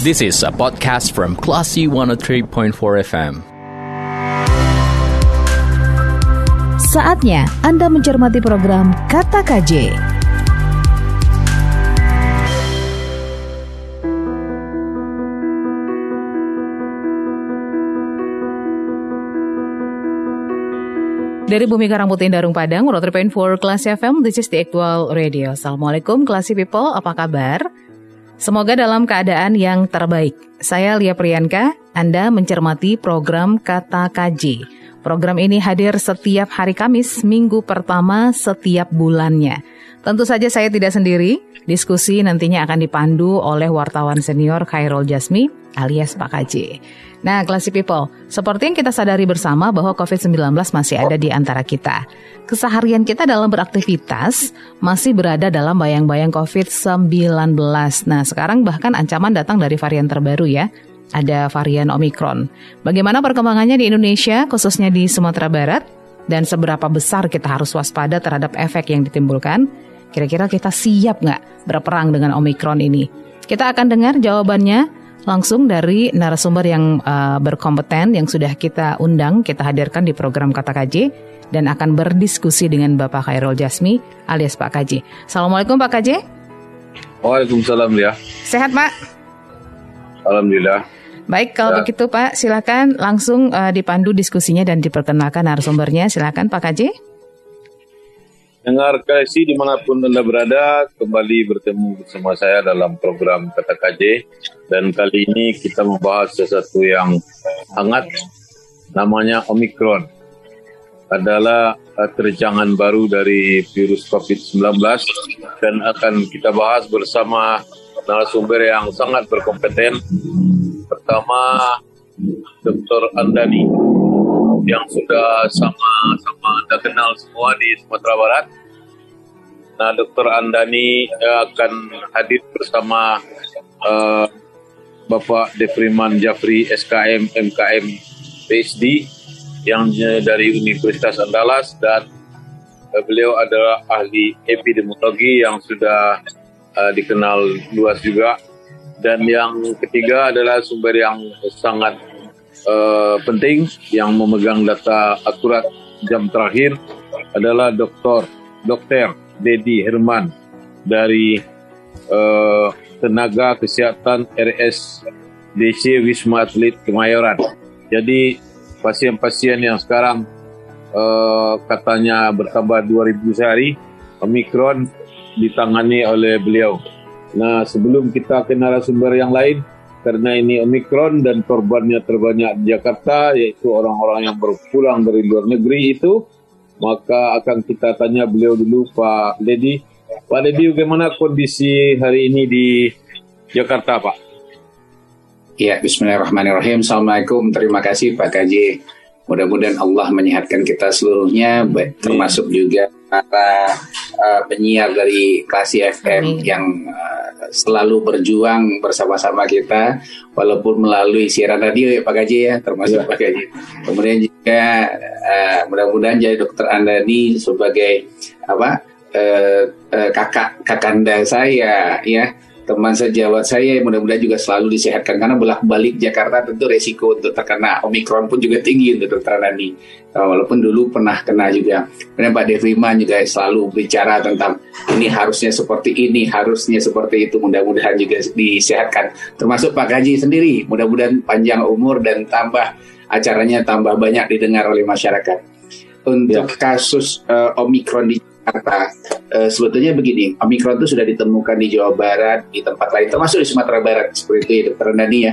This is a podcast from Classy 103.4 FM. Saatnya Anda mencermati program Kata KJ. Dari Bumi Karangputih Darung Padang, Rotary Point for Class FM, this is the actual radio. Assalamualaikum, Classy People, apa kabar? Semoga dalam keadaan yang terbaik. Saya Lia Priyanka, Anda mencermati program Kata KJ. Program ini hadir setiap hari Kamis, minggu pertama setiap bulannya. Tentu saja saya tidak sendiri, diskusi nantinya akan dipandu oleh wartawan senior Khairul Jasmi alias Pak KJ. Nah, Classy People, seperti yang kita sadari bersama bahwa COVID-19 masih ada di antara kita. Keseharian kita dalam beraktivitas masih berada dalam bayang-bayang COVID-19. Nah, sekarang bahkan ancaman datang dari varian terbaru ya. Ada varian Omicron. Bagaimana perkembangannya di Indonesia, khususnya di Sumatera Barat? Dan seberapa besar kita harus waspada terhadap efek yang ditimbulkan? Kira-kira kita siap nggak berperang dengan Omicron ini? Kita akan dengar jawabannya langsung dari narasumber yang uh, berkompeten yang sudah kita undang, kita hadirkan di program Kata KJ dan akan berdiskusi dengan Bapak Khairul Jasmi alias Pak KJ. Assalamualaikum Pak KJ. Waalaikumsalam ya. Sehat Pak? Alhamdulillah. Baik, kalau ya. begitu Pak, silakan langsung uh, dipandu diskusinya dan diperkenalkan narasumbernya. Silakan Pak KJ. Dengar kasih di mana pun Anda berada, kembali bertemu bersama saya dalam program Kata KJ. Dan kali ini kita membahas sesuatu yang hangat, namanya Omicron. Adalah uh, terjangan baru dari virus COVID-19 dan akan kita bahas bersama narasumber yang sangat berkompeten. Pertama, Dr. Andani yang sudah sama-sama Anda kenal semua di Sumatera Barat. Nah, Dr. Andani uh, akan hadir bersama uh, Bapak Defriman Jafri SKM MKM PhD yang dari Universitas Andalas dan uh, beliau adalah ahli epidemiologi yang sudah uh, dikenal luas juga dan yang ketiga adalah sumber yang sangat uh, penting yang memegang data akurat jam terakhir adalah Dr. Dr. Dedi Herman dari uh, Tenaga Kesehatan RSDC Wisma Atlet Kemayoran. Jadi pasien-pasien yang sekarang uh, katanya bertambah 2000 sehari, Omikron ditangani oleh beliau. Nah, sebelum kita ke narasumber yang lain, karena ini Omikron dan korbannya terbanyak di Jakarta, yaitu orang-orang yang berpulang dari luar negeri itu, maka akan kita tanya beliau dulu Pak Dedi. Pak Dedi, bagaimana kondisi hari ini di Jakarta, Pak? Ya, Bismillahirrahmanirrahim. Assalamualaikum. Terima kasih Pak Kaji. Mudah-mudahan Allah menyehatkan kita seluruhnya, termasuk juga para uh, penyiar dari Klasi FM Amin. yang uh, selalu berjuang bersama-sama kita walaupun melalui siaran radio ya Pak Gaji ya termasuk ya. Pak Gaji. Kemudian juga uh, mudah-mudahan jadi Dokter Andani sebagai apa uh, uh, kakak kakanda saya ya teman sejawat saya mudah-mudahan juga selalu disehatkan. Karena bolak-balik Jakarta tentu resiko untuk terkena Omikron pun juga tinggi untuk dokter Nani uh, walaupun dulu pernah kena juga. Dan Pak Devriman juga selalu bicara tentang ini harusnya seperti ini harusnya seperti itu. Mudah-mudahan juga disehatkan. Termasuk Pak Gaji sendiri. Mudah-mudahan panjang umur dan tambah acaranya tambah banyak didengar oleh masyarakat. Untuk ya. kasus uh, Omikron di Jakarta. Uh, sebetulnya begini, Omikron itu sudah ditemukan di Jawa Barat, di tempat lain, termasuk di Sumatera Barat, seperti itu ya, Nani ya.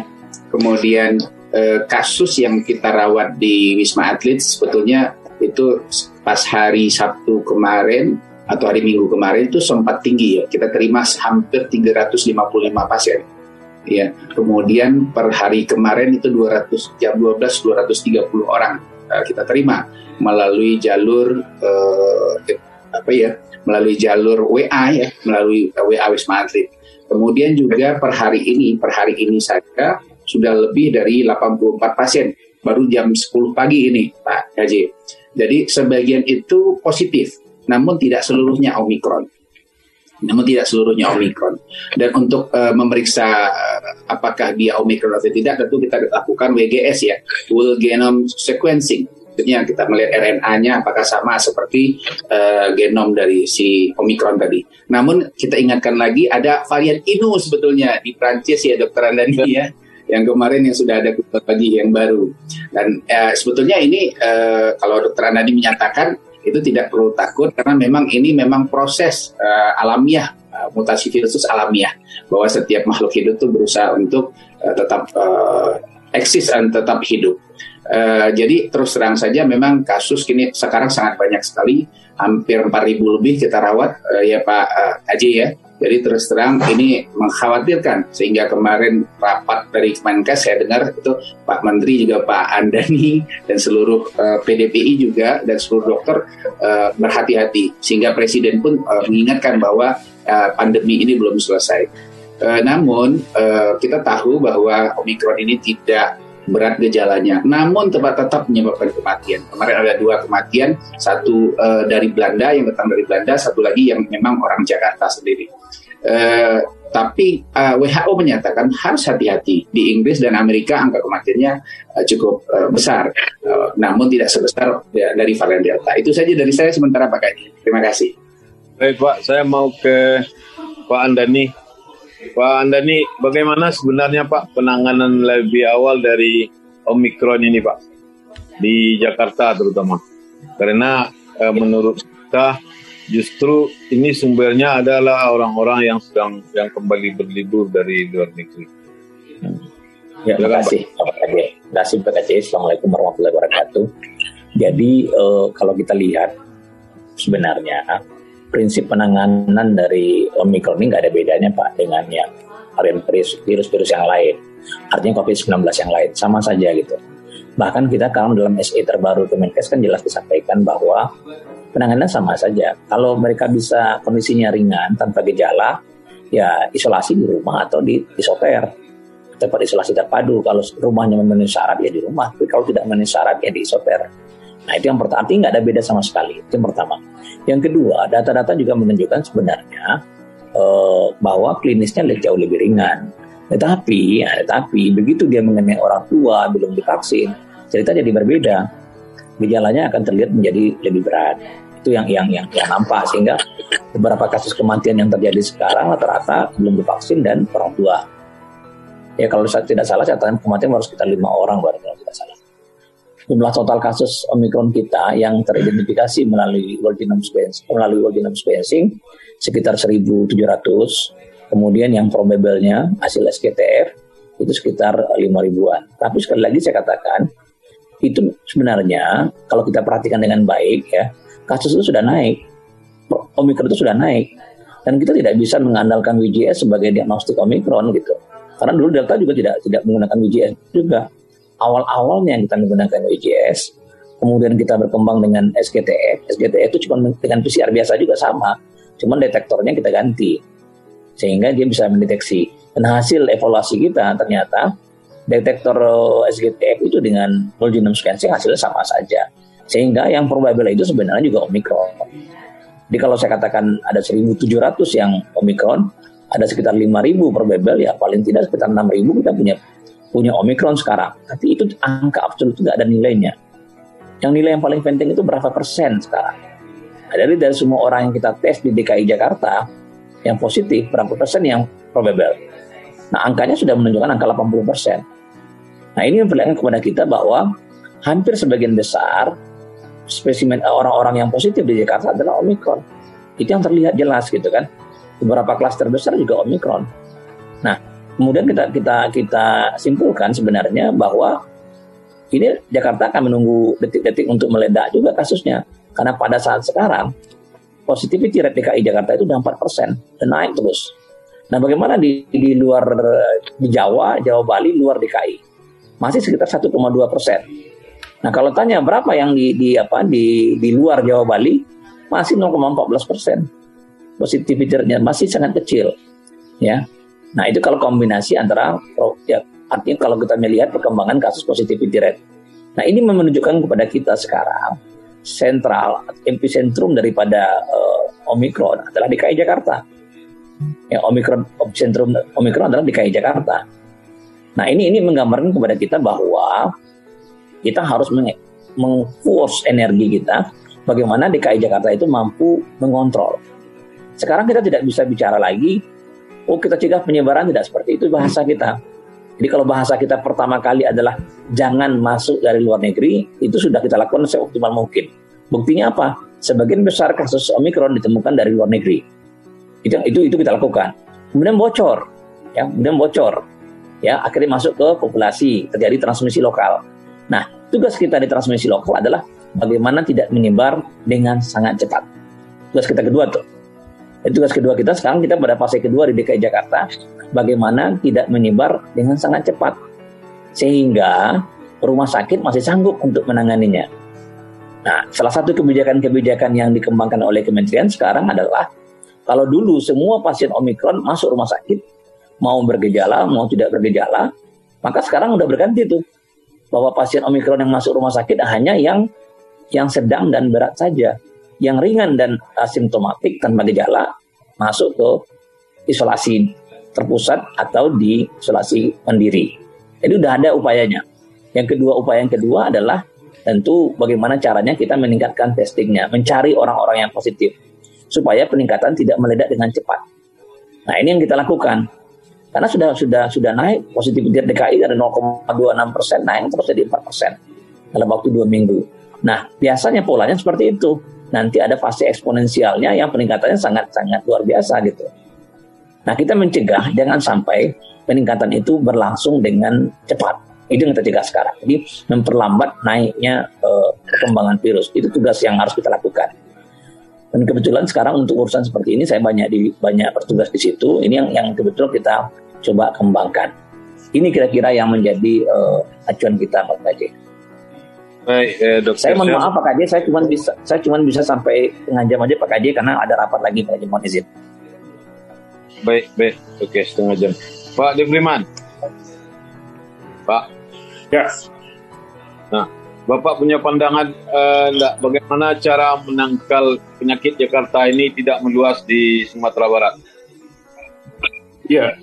Kemudian uh, kasus yang kita rawat di Wisma Atlet sebetulnya itu pas hari Sabtu kemarin atau hari Minggu kemarin itu sempat tinggi ya. Kita terima hampir 355 pasien. Ya, kemudian per hari kemarin itu 200 jam 12 230 orang uh, kita terima melalui jalur uh, apa ya melalui jalur WA ya melalui WA Wisma Atlet. Kemudian juga per hari ini per hari ini saja sudah lebih dari 84 pasien baru jam 10 pagi ini Pak Haji. Jadi sebagian itu positif namun tidak seluruhnya Omikron. Namun tidak seluruhnya Omikron. Dan untuk uh, memeriksa uh, apakah dia Omicron atau tidak, tentu kita lakukan WGS ya, whole genome sequencing. Maksudnya kita melihat RNA-nya apakah sama seperti uh, genom dari si Omicron tadi. Namun kita ingatkan lagi ada varian Inu sebetulnya di Prancis ya Dokter Andani ya yang kemarin yang sudah ada lagi yang baru. Dan uh, sebetulnya ini uh, kalau Dokter Andani menyatakan itu tidak perlu takut karena memang ini memang proses uh, alamiah uh, mutasi virus alamiah bahwa setiap makhluk hidup itu berusaha untuk uh, tetap uh, eksis dan tetap hidup. Uh, jadi terus terang saja memang kasus kini sekarang sangat banyak sekali, hampir 4.000 lebih kita rawat uh, ya Pak uh, Haji ya. Jadi terus terang ini mengkhawatirkan sehingga kemarin rapat dari Kemenkes saya dengar itu Pak Menteri juga Pak Andani dan seluruh uh, PDPI juga dan seluruh dokter uh, berhati-hati sehingga Presiden pun uh, mengingatkan bahwa uh, pandemi ini belum selesai. Uh, namun uh, kita tahu bahwa Omikron ini tidak berat gejalanya. Namun tetap tetap menyebabkan kematian. Kemarin ada dua kematian, satu uh, dari Belanda yang datang dari Belanda, satu lagi yang memang orang Jakarta sendiri. Uh, tapi uh, eh, WHO menyatakan harus hati-hati di Inggris dan Amerika angka kematiannya uh, cukup uh, besar, uh, namun tidak sebesar ya, dari varian Delta. Itu saja dari saya sementara Pak Kaji. Terima kasih. Baik Pak, saya mau ke Pak Andani Pak Andani, bagaimana sebenarnya Pak penanganan lebih awal dari Omikron ini Pak? Di Jakarta terutama. Karena eh, menurut kita justru ini sumbernya adalah orang-orang yang sedang yang kembali berlibur dari luar negeri. Ya, terima kasih Pak Terima kasih Pak Assalamualaikum warahmatullahi wabarakatuh. Jadi eh, kalau kita lihat sebenarnya prinsip penanganan dari Omicron ini nggak ada bedanya Pak dengan yang varian virus-virus yang lain. Artinya COVID-19 yang lain, sama saja gitu. Bahkan kita kalau dalam SE terbaru Kemenkes kan jelas disampaikan bahwa penanganan sama saja. Kalau mereka bisa kondisinya ringan tanpa gejala, ya isolasi di rumah atau di isoter. Tempat isolasi terpadu. Kalau rumahnya memenuhi syarat ya di rumah, tapi kalau tidak memenuhi syarat ya di isoter. Nah itu yang pertama, artinya nggak ada beda sama sekali. Itu yang pertama. Yang kedua, data-data juga menunjukkan sebenarnya uh, bahwa klinisnya jauh lebih ringan. Tetapi, ya, tetapi begitu dia mengenai orang tua belum divaksin, cerita jadi berbeda. Gejalanya akan terlihat menjadi lebih berat. Itu yang yang yang, yang nampak sehingga beberapa kasus kematian yang terjadi sekarang rata-rata belum divaksin dan orang tua. Ya kalau saya tidak salah catatan kematian harus kita lima orang baru kalau tidak salah jumlah total kasus Omicron kita yang teridentifikasi melalui whole genome sequencing, melalui whole genome sequencing sekitar 1.700. Kemudian yang probable-nya hasil SKTF itu sekitar 5 ribuan. Tapi sekali lagi saya katakan itu sebenarnya kalau kita perhatikan dengan baik ya kasus itu sudah naik, Omicron itu sudah naik dan kita tidak bisa mengandalkan WGS sebagai diagnostik Omicron gitu. Karena dulu Delta juga tidak tidak menggunakan WGS juga awal-awalnya yang kita menggunakan WJS, kemudian kita berkembang dengan SGTF. SGTF itu cuma dengan PCR biasa juga sama, cuman detektornya kita ganti sehingga dia bisa mendeteksi. Dan hasil evaluasi kita ternyata detektor SGTF itu dengan whole genome sequencing hasilnya sama saja. Sehingga yang probable itu sebenarnya juga Omicron. Jadi kalau saya katakan ada 1.700 yang Omicron, ada sekitar 5.000 probable, ya paling tidak sekitar 6.000 kita punya punya Omikron sekarang. Tapi itu angka absolut tidak ada nilainya. Yang nilai yang paling penting itu berapa persen sekarang. Nah, dari dari semua orang yang kita tes di DKI Jakarta yang positif berapa persen yang probable. Nah angkanya sudah menunjukkan angka 80 persen. Nah ini memperlihatkan kepada kita bahwa hampir sebagian besar spesimen eh, orang-orang yang positif di Jakarta adalah Omikron. Itu yang terlihat jelas gitu kan. Beberapa klaster besar juga Omikron. Nah kemudian kita kita kita simpulkan sebenarnya bahwa ini Jakarta akan menunggu detik-detik untuk meledak juga kasusnya karena pada saat sekarang positivity rate DKI Jakarta itu udah 4 persen dan naik terus. Nah bagaimana di, di luar di Jawa, Jawa Bali, luar DKI masih sekitar 1,2 persen. Nah kalau tanya berapa yang di, di apa di di luar Jawa Bali masih 0,14 persen. Positivity rate-nya masih sangat kecil, ya. Nah itu kalau kombinasi antara ya artinya kalau kita melihat perkembangan kasus positivity rate. Nah ini menunjukkan kepada kita sekarang sentral epicentrum daripada uh, Omikron adalah DKI Jakarta. Ya Omikron epicentrum Omikron adalah DKI Jakarta. Nah ini ini menggambarkan kepada kita bahwa kita harus mengforce energi kita bagaimana DKI Jakarta itu mampu mengontrol. Sekarang kita tidak bisa bicara lagi, oh kita cegah penyebaran tidak seperti itu bahasa kita. Jadi kalau bahasa kita pertama kali adalah jangan masuk dari luar negeri, itu sudah kita lakukan seoptimal mungkin. Buktinya apa? Sebagian besar kasus Omikron ditemukan dari luar negeri. Itu itu itu kita lakukan. Kemudian bocor, ya, kemudian bocor, ya akhirnya masuk ke populasi, terjadi transmisi lokal. Nah, tugas kita di transmisi lokal adalah bagaimana tidak menyebar dengan sangat cepat. Tugas kita kedua tuh. Itu tugas kedua kita sekarang kita pada fase kedua di DKI Jakarta, bagaimana tidak menyebar dengan sangat cepat. Sehingga rumah sakit masih sanggup untuk menanganinya. Nah, salah satu kebijakan-kebijakan yang dikembangkan oleh kementerian sekarang adalah kalau dulu semua pasien Omikron masuk rumah sakit, mau bergejala, mau tidak bergejala, maka sekarang udah berganti tuh. Bahwa pasien Omikron yang masuk rumah sakit hanya yang yang sedang dan berat saja. Yang ringan dan asimptomatik tanpa gejala masuk ke isolasi terpusat atau di isolasi mandiri. Jadi udah ada upayanya. Yang kedua upaya yang kedua adalah tentu bagaimana caranya kita meningkatkan testingnya, mencari orang-orang yang positif supaya peningkatan tidak meledak dengan cepat. Nah ini yang kita lakukan karena sudah sudah sudah naik positivity DKI dari 0,26 persen naik terus jadi 4 persen dalam waktu dua minggu. Nah, biasanya polanya seperti itu. Nanti ada fase eksponensialnya yang peningkatannya sangat-sangat luar biasa gitu. Nah, kita mencegah jangan sampai peningkatan itu berlangsung dengan cepat. Itu yang kita cegah sekarang. Jadi memperlambat naiknya uh, perkembangan virus. Itu tugas yang harus kita lakukan. Dan kebetulan sekarang untuk urusan seperti ini saya banyak di banyak bertugas di situ. Ini yang yang kebetulan kita coba kembangkan. Ini kira-kira yang menjadi uh, acuan kita Pak. Baik, eh, dokter. Saya mohon maaf Pak Kaji, saya cuma bisa saya cuma bisa sampai tengah jam aja Pak Kaji karena ada rapat lagi Pak Kaji mohon izin. Baik, baik. Oke, setengah jam. Pak Debriman. Pak. Ya. Nah, Bapak punya pandangan eh, bagaimana cara menangkal penyakit Jakarta ini tidak meluas di Sumatera Barat? Ya,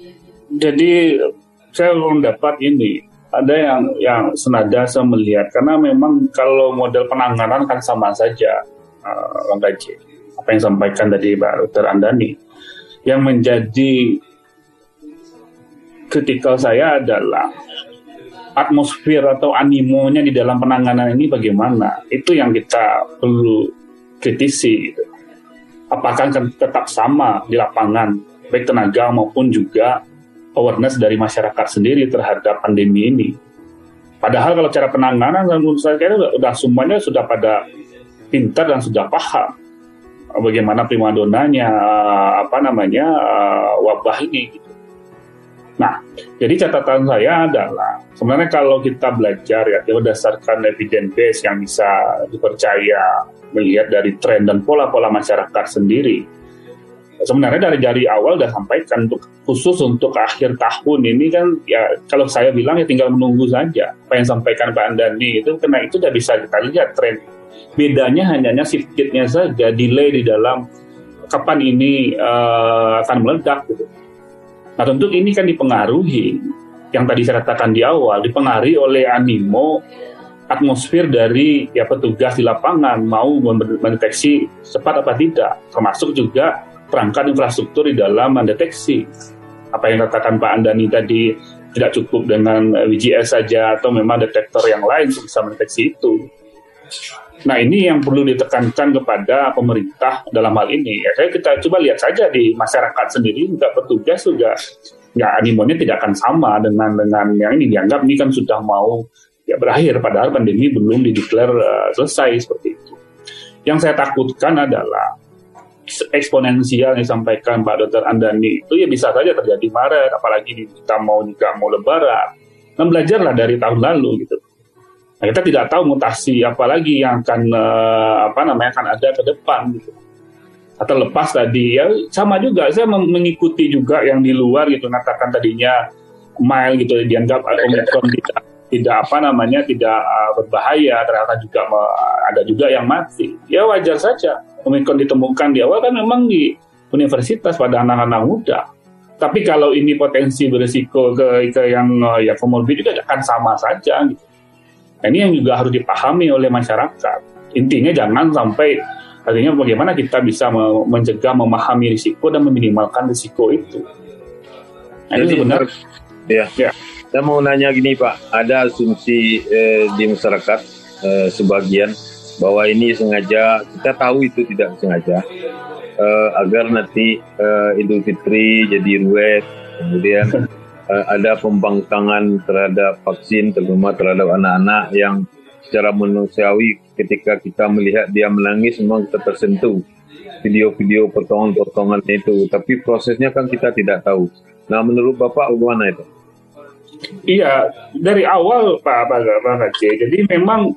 jadi saya mendapat ini ada yang yang senada saya melihat karena memang kalau model penanganan kan sama saja uh, Bang Gaji apa yang sampaikan tadi Pak Dr. Andani yang menjadi kritikal saya adalah atmosfer atau animonya di dalam penanganan ini bagaimana itu yang kita perlu kritisi gitu. apakah akan tetap sama di lapangan baik tenaga maupun juga awareness dari masyarakat sendiri terhadap pandemi ini. Padahal kalau cara penanganan saya kira sudah semuanya sudah pada pintar dan sudah paham bagaimana primadonanya apa namanya wabah ini. Gitu. Nah, jadi catatan saya adalah sebenarnya kalau kita belajar ya berdasarkan evidence base yang bisa dipercaya melihat dari tren dan pola-pola masyarakat sendiri, sebenarnya dari dari awal udah sampaikan untuk khusus untuk akhir tahun ini kan ya kalau saya bilang ya tinggal menunggu saja apa yang sampaikan Pak Andani itu karena itu udah bisa kita lihat tren bedanya hanya shiftnya saja delay di dalam kapan ini uh, akan meledak gitu. Nah tentu ini kan dipengaruhi yang tadi saya katakan di awal dipengaruhi oleh animo atmosfer dari ya petugas di lapangan mau mendeteksi cepat apa tidak termasuk juga perangkat infrastruktur di dalam mendeteksi apa yang katakan Pak Andani tadi tidak cukup dengan eh, WGS saja atau memang detektor yang lain bisa mendeteksi itu. Nah ini yang perlu ditekankan kepada pemerintah dalam hal ini. Ya, kita coba lihat saja di masyarakat sendiri juga petugas juga ya animonya tidak akan sama dengan dengan yang ini dianggap ini kan sudah mau ya berakhir padahal pandemi belum dideklar uh, selesai seperti itu. Yang saya takutkan adalah eksponensial yang disampaikan Pak Dr. Andani itu ya bisa saja terjadi Maret, apalagi kita mau juga mau Lebaran. Nah belajarlah dari tahun lalu gitu. Nah, kita tidak tahu mutasi apa lagi yang akan uh, apa namanya akan ada ke depan gitu. Atau lepas tadi ya sama juga saya mengikuti juga yang di luar gitu mengatakan tadinya mild gitu dianggap omikron tidak tidak apa namanya tidak uh, berbahaya ternyata juga ada juga yang mati ya wajar saja Omikron ditemukan di awal kan memang di universitas pada anak-anak muda. Tapi kalau ini potensi berisiko ke, ke yang uh, ya komorbid juga akan sama saja. Gitu. Nah, ini yang juga harus dipahami oleh masyarakat. Intinya jangan sampai artinya bagaimana kita bisa mencegah, memahami risiko dan meminimalkan risiko itu. Nah, Jadi benar. Ya. ya. Saya mau nanya gini Pak, ada asumsi eh, di masyarakat eh, sebagian bahwa ini sengaja, kita tahu itu tidak sengaja, uh, agar nanti uh, Idul Fitri jadi ruwet, kemudian uh, ada pembangkangan terhadap vaksin, terutama terhadap anak-anak yang secara manusiawi ketika kita melihat dia menangis memang kita tersentuh video-video potongan-potongan itu tapi prosesnya kan kita tidak tahu nah menurut Bapak bagaimana itu? Iya dari awal Pak Pak Aceh jadi memang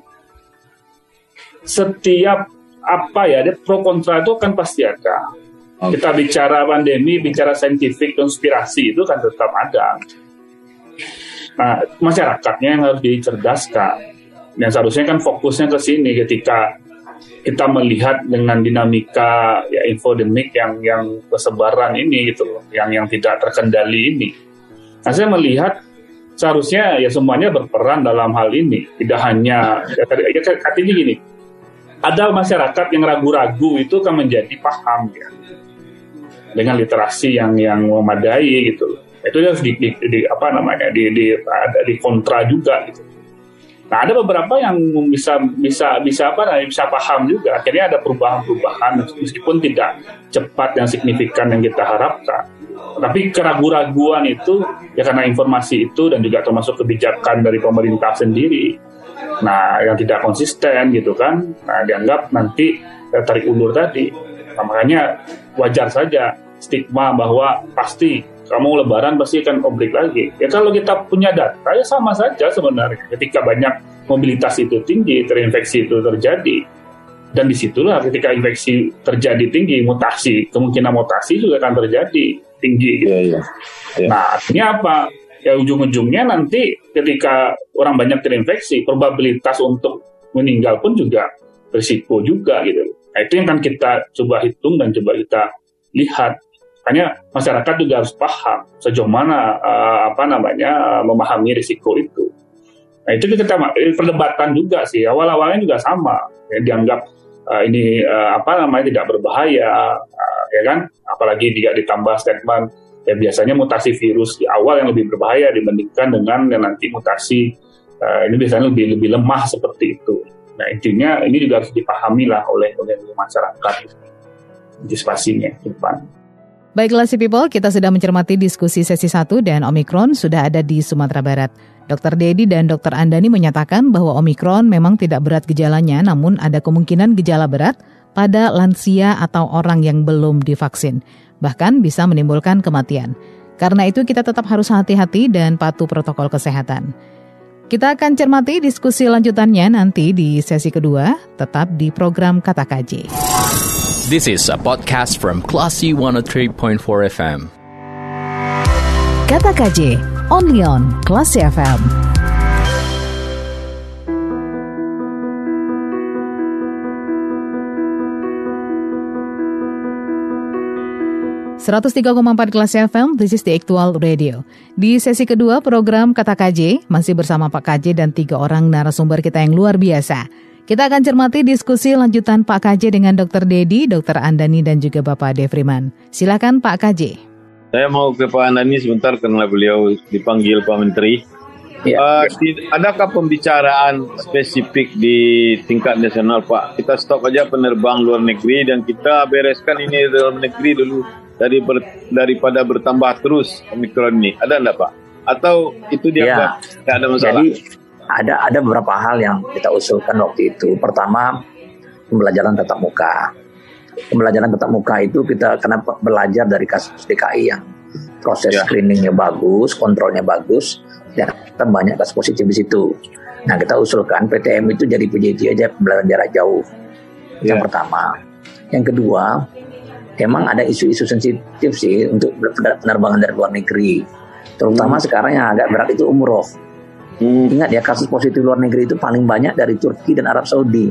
setiap apa ya, ada pro kontra itu kan pasti ada. Okay. Kita bicara pandemi, bicara saintifik, konspirasi itu kan tetap ada. Nah, masyarakatnya yang harus dicerdaskan. Dan seharusnya kan fokusnya ke sini ketika kita melihat dengan dinamika ya infodemik yang yang persebaran ini gitu loh, yang yang tidak terkendali ini. Nah, saya melihat seharusnya ya semuanya berperan dalam hal ini, tidak hanya ya, ya, artinya gini, ada masyarakat yang ragu-ragu itu kan menjadi paham ya. Dengan literasi yang yang memadai gitu itu harus di, di, di apa namanya di di ada di kontra juga gitu. Nah ada beberapa yang bisa bisa bisa apa namanya bisa paham juga. Akhirnya ada perubahan-perubahan meskipun tidak cepat dan signifikan yang kita harapkan. Tapi keraguan-raguan itu ya karena informasi itu dan juga termasuk kebijakan dari pemerintah sendiri Nah, yang tidak konsisten gitu kan, nah dianggap nanti eh, tarik ulur tadi. Nah, makanya wajar saja stigma bahwa pasti kamu lebaran pasti akan oblik lagi. Ya kalau kita punya data ya sama saja sebenarnya. Ketika banyak mobilitas itu tinggi, terinfeksi itu terjadi. Dan di situlah ketika infeksi terjadi tinggi, mutasi, kemungkinan mutasi juga akan terjadi tinggi. Gitu. Ya, ya. Ya. Nah artinya apa? Ya ujung-ujungnya nanti ketika orang banyak terinfeksi, probabilitas untuk meninggal pun juga risiko juga gitu. Nah, itu yang kan kita coba hitung dan coba kita lihat. Hanya masyarakat juga harus paham sejauh mana uh, apa namanya uh, memahami risiko itu. Nah itu kita perdebatan juga sih. Awal-awalnya juga sama, ya, dianggap uh, ini uh, apa namanya tidak berbahaya, uh, ya kan? Apalagi tidak ditambah statement ya biasanya mutasi virus di awal yang lebih berbahaya dibandingkan dengan yang nanti mutasi uh, ini biasanya lebih lebih lemah seperti itu. Nah intinya ini juga harus dipahami lah oleh oleh masyarakat antisipasinya ke depan. Baiklah si people, kita sudah mencermati diskusi sesi 1 dan Omikron sudah ada di Sumatera Barat. Dr. Dedi dan Dr. Andani menyatakan bahwa Omikron memang tidak berat gejalanya, namun ada kemungkinan gejala berat pada lansia atau orang yang belum divaksin bahkan bisa menimbulkan kematian. Karena itu kita tetap harus hati-hati dan patuh protokol kesehatan. Kita akan cermati diskusi lanjutannya nanti di sesi kedua, tetap di program Kata KJ. This is a podcast from Classy 103.4 FM. Kata KJ, only on Classy FM. 103,4 kelas FM, this is the actual radio. Di sesi kedua program Kata KJ, masih bersama Pak KJ dan tiga orang narasumber kita yang luar biasa. Kita akan cermati diskusi lanjutan Pak KJ dengan Dr. Dedi, Dr. Andani, dan juga Bapak Devriman. Silakan Pak KJ. Saya mau ke Pak Andani sebentar karena beliau dipanggil Pak Menteri. Ya. Uh, adakah pembicaraan spesifik di tingkat nasional Pak? Kita stop aja penerbang luar negeri dan kita bereskan ini dalam negeri dulu dari ber, daripada bertambah terus omikron ini? Ada enggak Pak? Atau itu dia ya, tidak ada masalah? Jadi ada ada beberapa hal yang kita usulkan waktu itu. Pertama pembelajaran tatap muka. Pembelajaran tatap muka itu kita kenapa belajar dari kasus DKI yang proses ya. screeningnya bagus, kontrolnya bagus, dan kita banyak kasus positif di situ. Nah kita usulkan PTM itu jadi PJJ aja pembelajaran jarak jauh. Ya. Yang pertama. Yang kedua, emang ada isu-isu sensitif sih untuk penerbangan dari luar negeri. Terutama hmm. sekarang yang agak berat itu umroh. Hmm. Ingat ya kasus positif luar negeri itu paling banyak dari Turki dan Arab Saudi.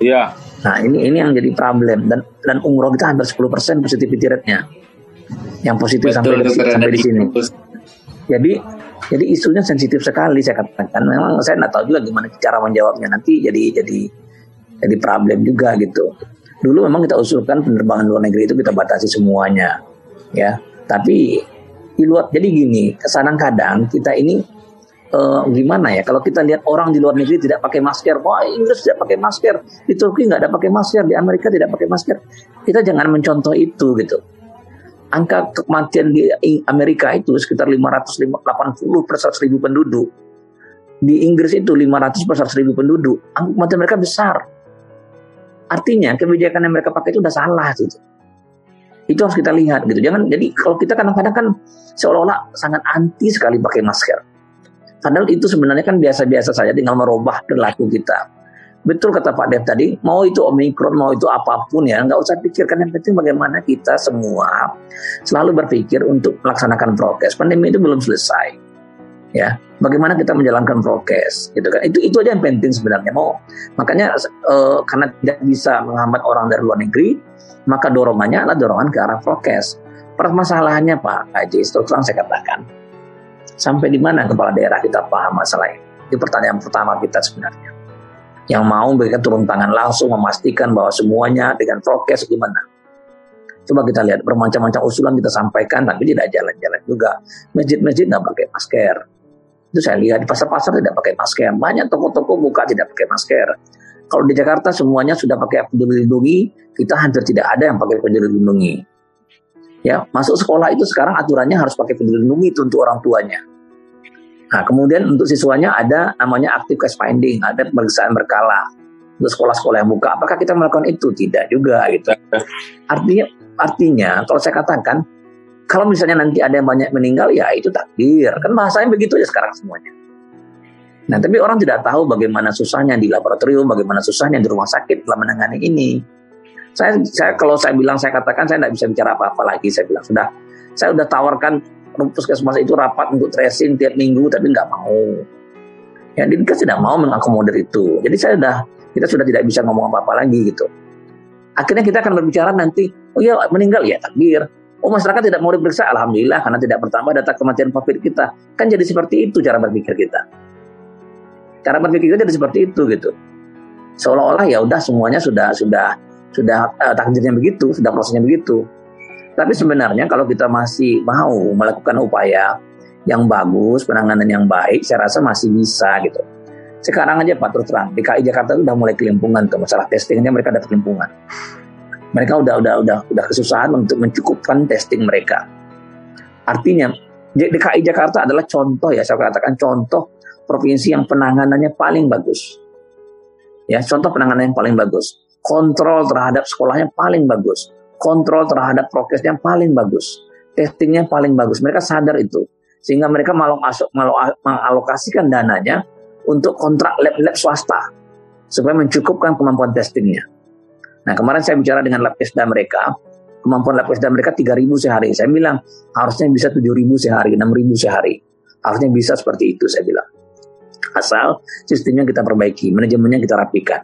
Iya. Nah ini ini yang jadi problem dan dan umroh kita hampir 10% positivity rate-nya. yang positif sampai di, sampai di sini. Jadi jadi isunya sensitif sekali saya katakan. Memang saya nggak tahu juga gimana cara menjawabnya nanti jadi jadi jadi problem juga gitu. Dulu memang kita usulkan penerbangan luar negeri itu kita batasi semuanya, ya. Tapi di luar jadi gini, kadang-kadang kita ini uh, gimana ya? Kalau kita lihat orang di luar negeri tidak pakai masker, wah Inggris tidak pakai masker, di Turki nggak ada pakai masker, di Amerika tidak pakai masker. Kita jangan mencontoh itu gitu. Angka kematian di Amerika itu sekitar 580 per 100 ribu penduduk. Di Inggris itu 500 per 100 ribu penduduk. Angka kematian mereka besar Artinya kebijakan yang mereka pakai itu udah salah gitu. Itu harus kita lihat gitu. Jangan jadi kalau kita kadang-kadang kan seolah-olah sangat anti sekali pakai masker. Padahal itu sebenarnya kan biasa-biasa saja tinggal merubah perilaku kita. Betul kata Pak Dev tadi, mau itu Omikron, mau itu apa pun ya, nggak usah pikirkan yang penting bagaimana kita semua selalu berpikir untuk melaksanakan prokes. Pandemi itu belum selesai ya bagaimana kita menjalankan prokes gitu kan? Itu itu aja yang penting sebenarnya. Mau makanya uh, karena tidak bisa menghambat orang dari luar negeri maka dorongannya adalah dorongan ke arah prokes. Permasalahannya Pak Haji terus terang saya katakan sampai di mana kepala daerah kita paham masalah ini? Itu pertanyaan pertama kita sebenarnya. Yang mau memberikan turun tangan langsung memastikan bahwa semuanya dengan prokes gimana? Coba kita lihat bermacam-macam usulan kita sampaikan tapi tidak jalan-jalan juga. Masjid-masjid nggak pakai masker itu saya lihat di pasar-pasar tidak pakai masker. Banyak toko-toko buka tidak pakai masker. Kalau di Jakarta semuanya sudah pakai peduli lindungi, kita hampir tidak ada yang pakai peduli lindungi. Ya, masuk sekolah itu sekarang aturannya harus pakai peduli lindungi itu untuk orang tuanya. Nah, kemudian untuk siswanya ada namanya active case finding, ada pemeriksaan berkala untuk sekolah-sekolah yang buka. Apakah kita melakukan itu? Tidak juga gitu. Artinya artinya kalau saya katakan kalau misalnya nanti ada yang banyak meninggal, ya itu takdir. Kan bahasanya begitu ya sekarang semuanya. Nah, tapi orang tidak tahu bagaimana susahnya di laboratorium, bagaimana susahnya di rumah sakit dalam menangani ini. Saya, saya kalau saya bilang, saya katakan saya tidak bisa bicara apa-apa lagi. Saya bilang sudah, saya sudah tawarkan puskesmas itu rapat untuk tracing tiap minggu, tapi nggak mau. Ya, Dinkes tidak mau mengakomodir itu. Jadi saya sudah, kita sudah tidak bisa ngomong apa-apa lagi gitu. Akhirnya kita akan berbicara nanti, oh iya meninggal ya takdir Oh masyarakat tidak mau diperiksa, alhamdulillah karena tidak bertambah data kematian COVID kita. Kan jadi seperti itu cara berpikir kita. Cara berpikir kita jadi seperti itu gitu. Seolah-olah ya udah semuanya sudah sudah sudah uh, takdirnya begitu, sudah prosesnya begitu. Tapi sebenarnya kalau kita masih mau melakukan upaya yang bagus, penanganan yang baik, saya rasa masih bisa gitu. Sekarang aja Pak terus terang, DKI Jakarta sudah mulai kelimpungan ke masalah testingnya mereka ada kelimpungan mereka udah udah udah udah kesusahan untuk mencukupkan testing mereka. Artinya DKI Jakarta adalah contoh ya saya katakan contoh provinsi yang penanganannya paling bagus. Ya, contoh penanganan yang paling bagus. Kontrol terhadap sekolahnya paling bagus. Kontrol terhadap prokesnya paling bagus. Testingnya paling bagus. Mereka sadar itu. Sehingga mereka mengalokasikan dananya untuk kontrak lab-lab swasta supaya mencukupkan kemampuan testingnya. Nah kemarin saya bicara dengan lab kesda mereka, kemampuan lab kesda mereka 3.000 sehari. Saya bilang harusnya bisa 7.000 sehari, 6.000 sehari. Harusnya bisa seperti itu saya bilang. Asal sistemnya kita perbaiki, manajemennya kita rapikan.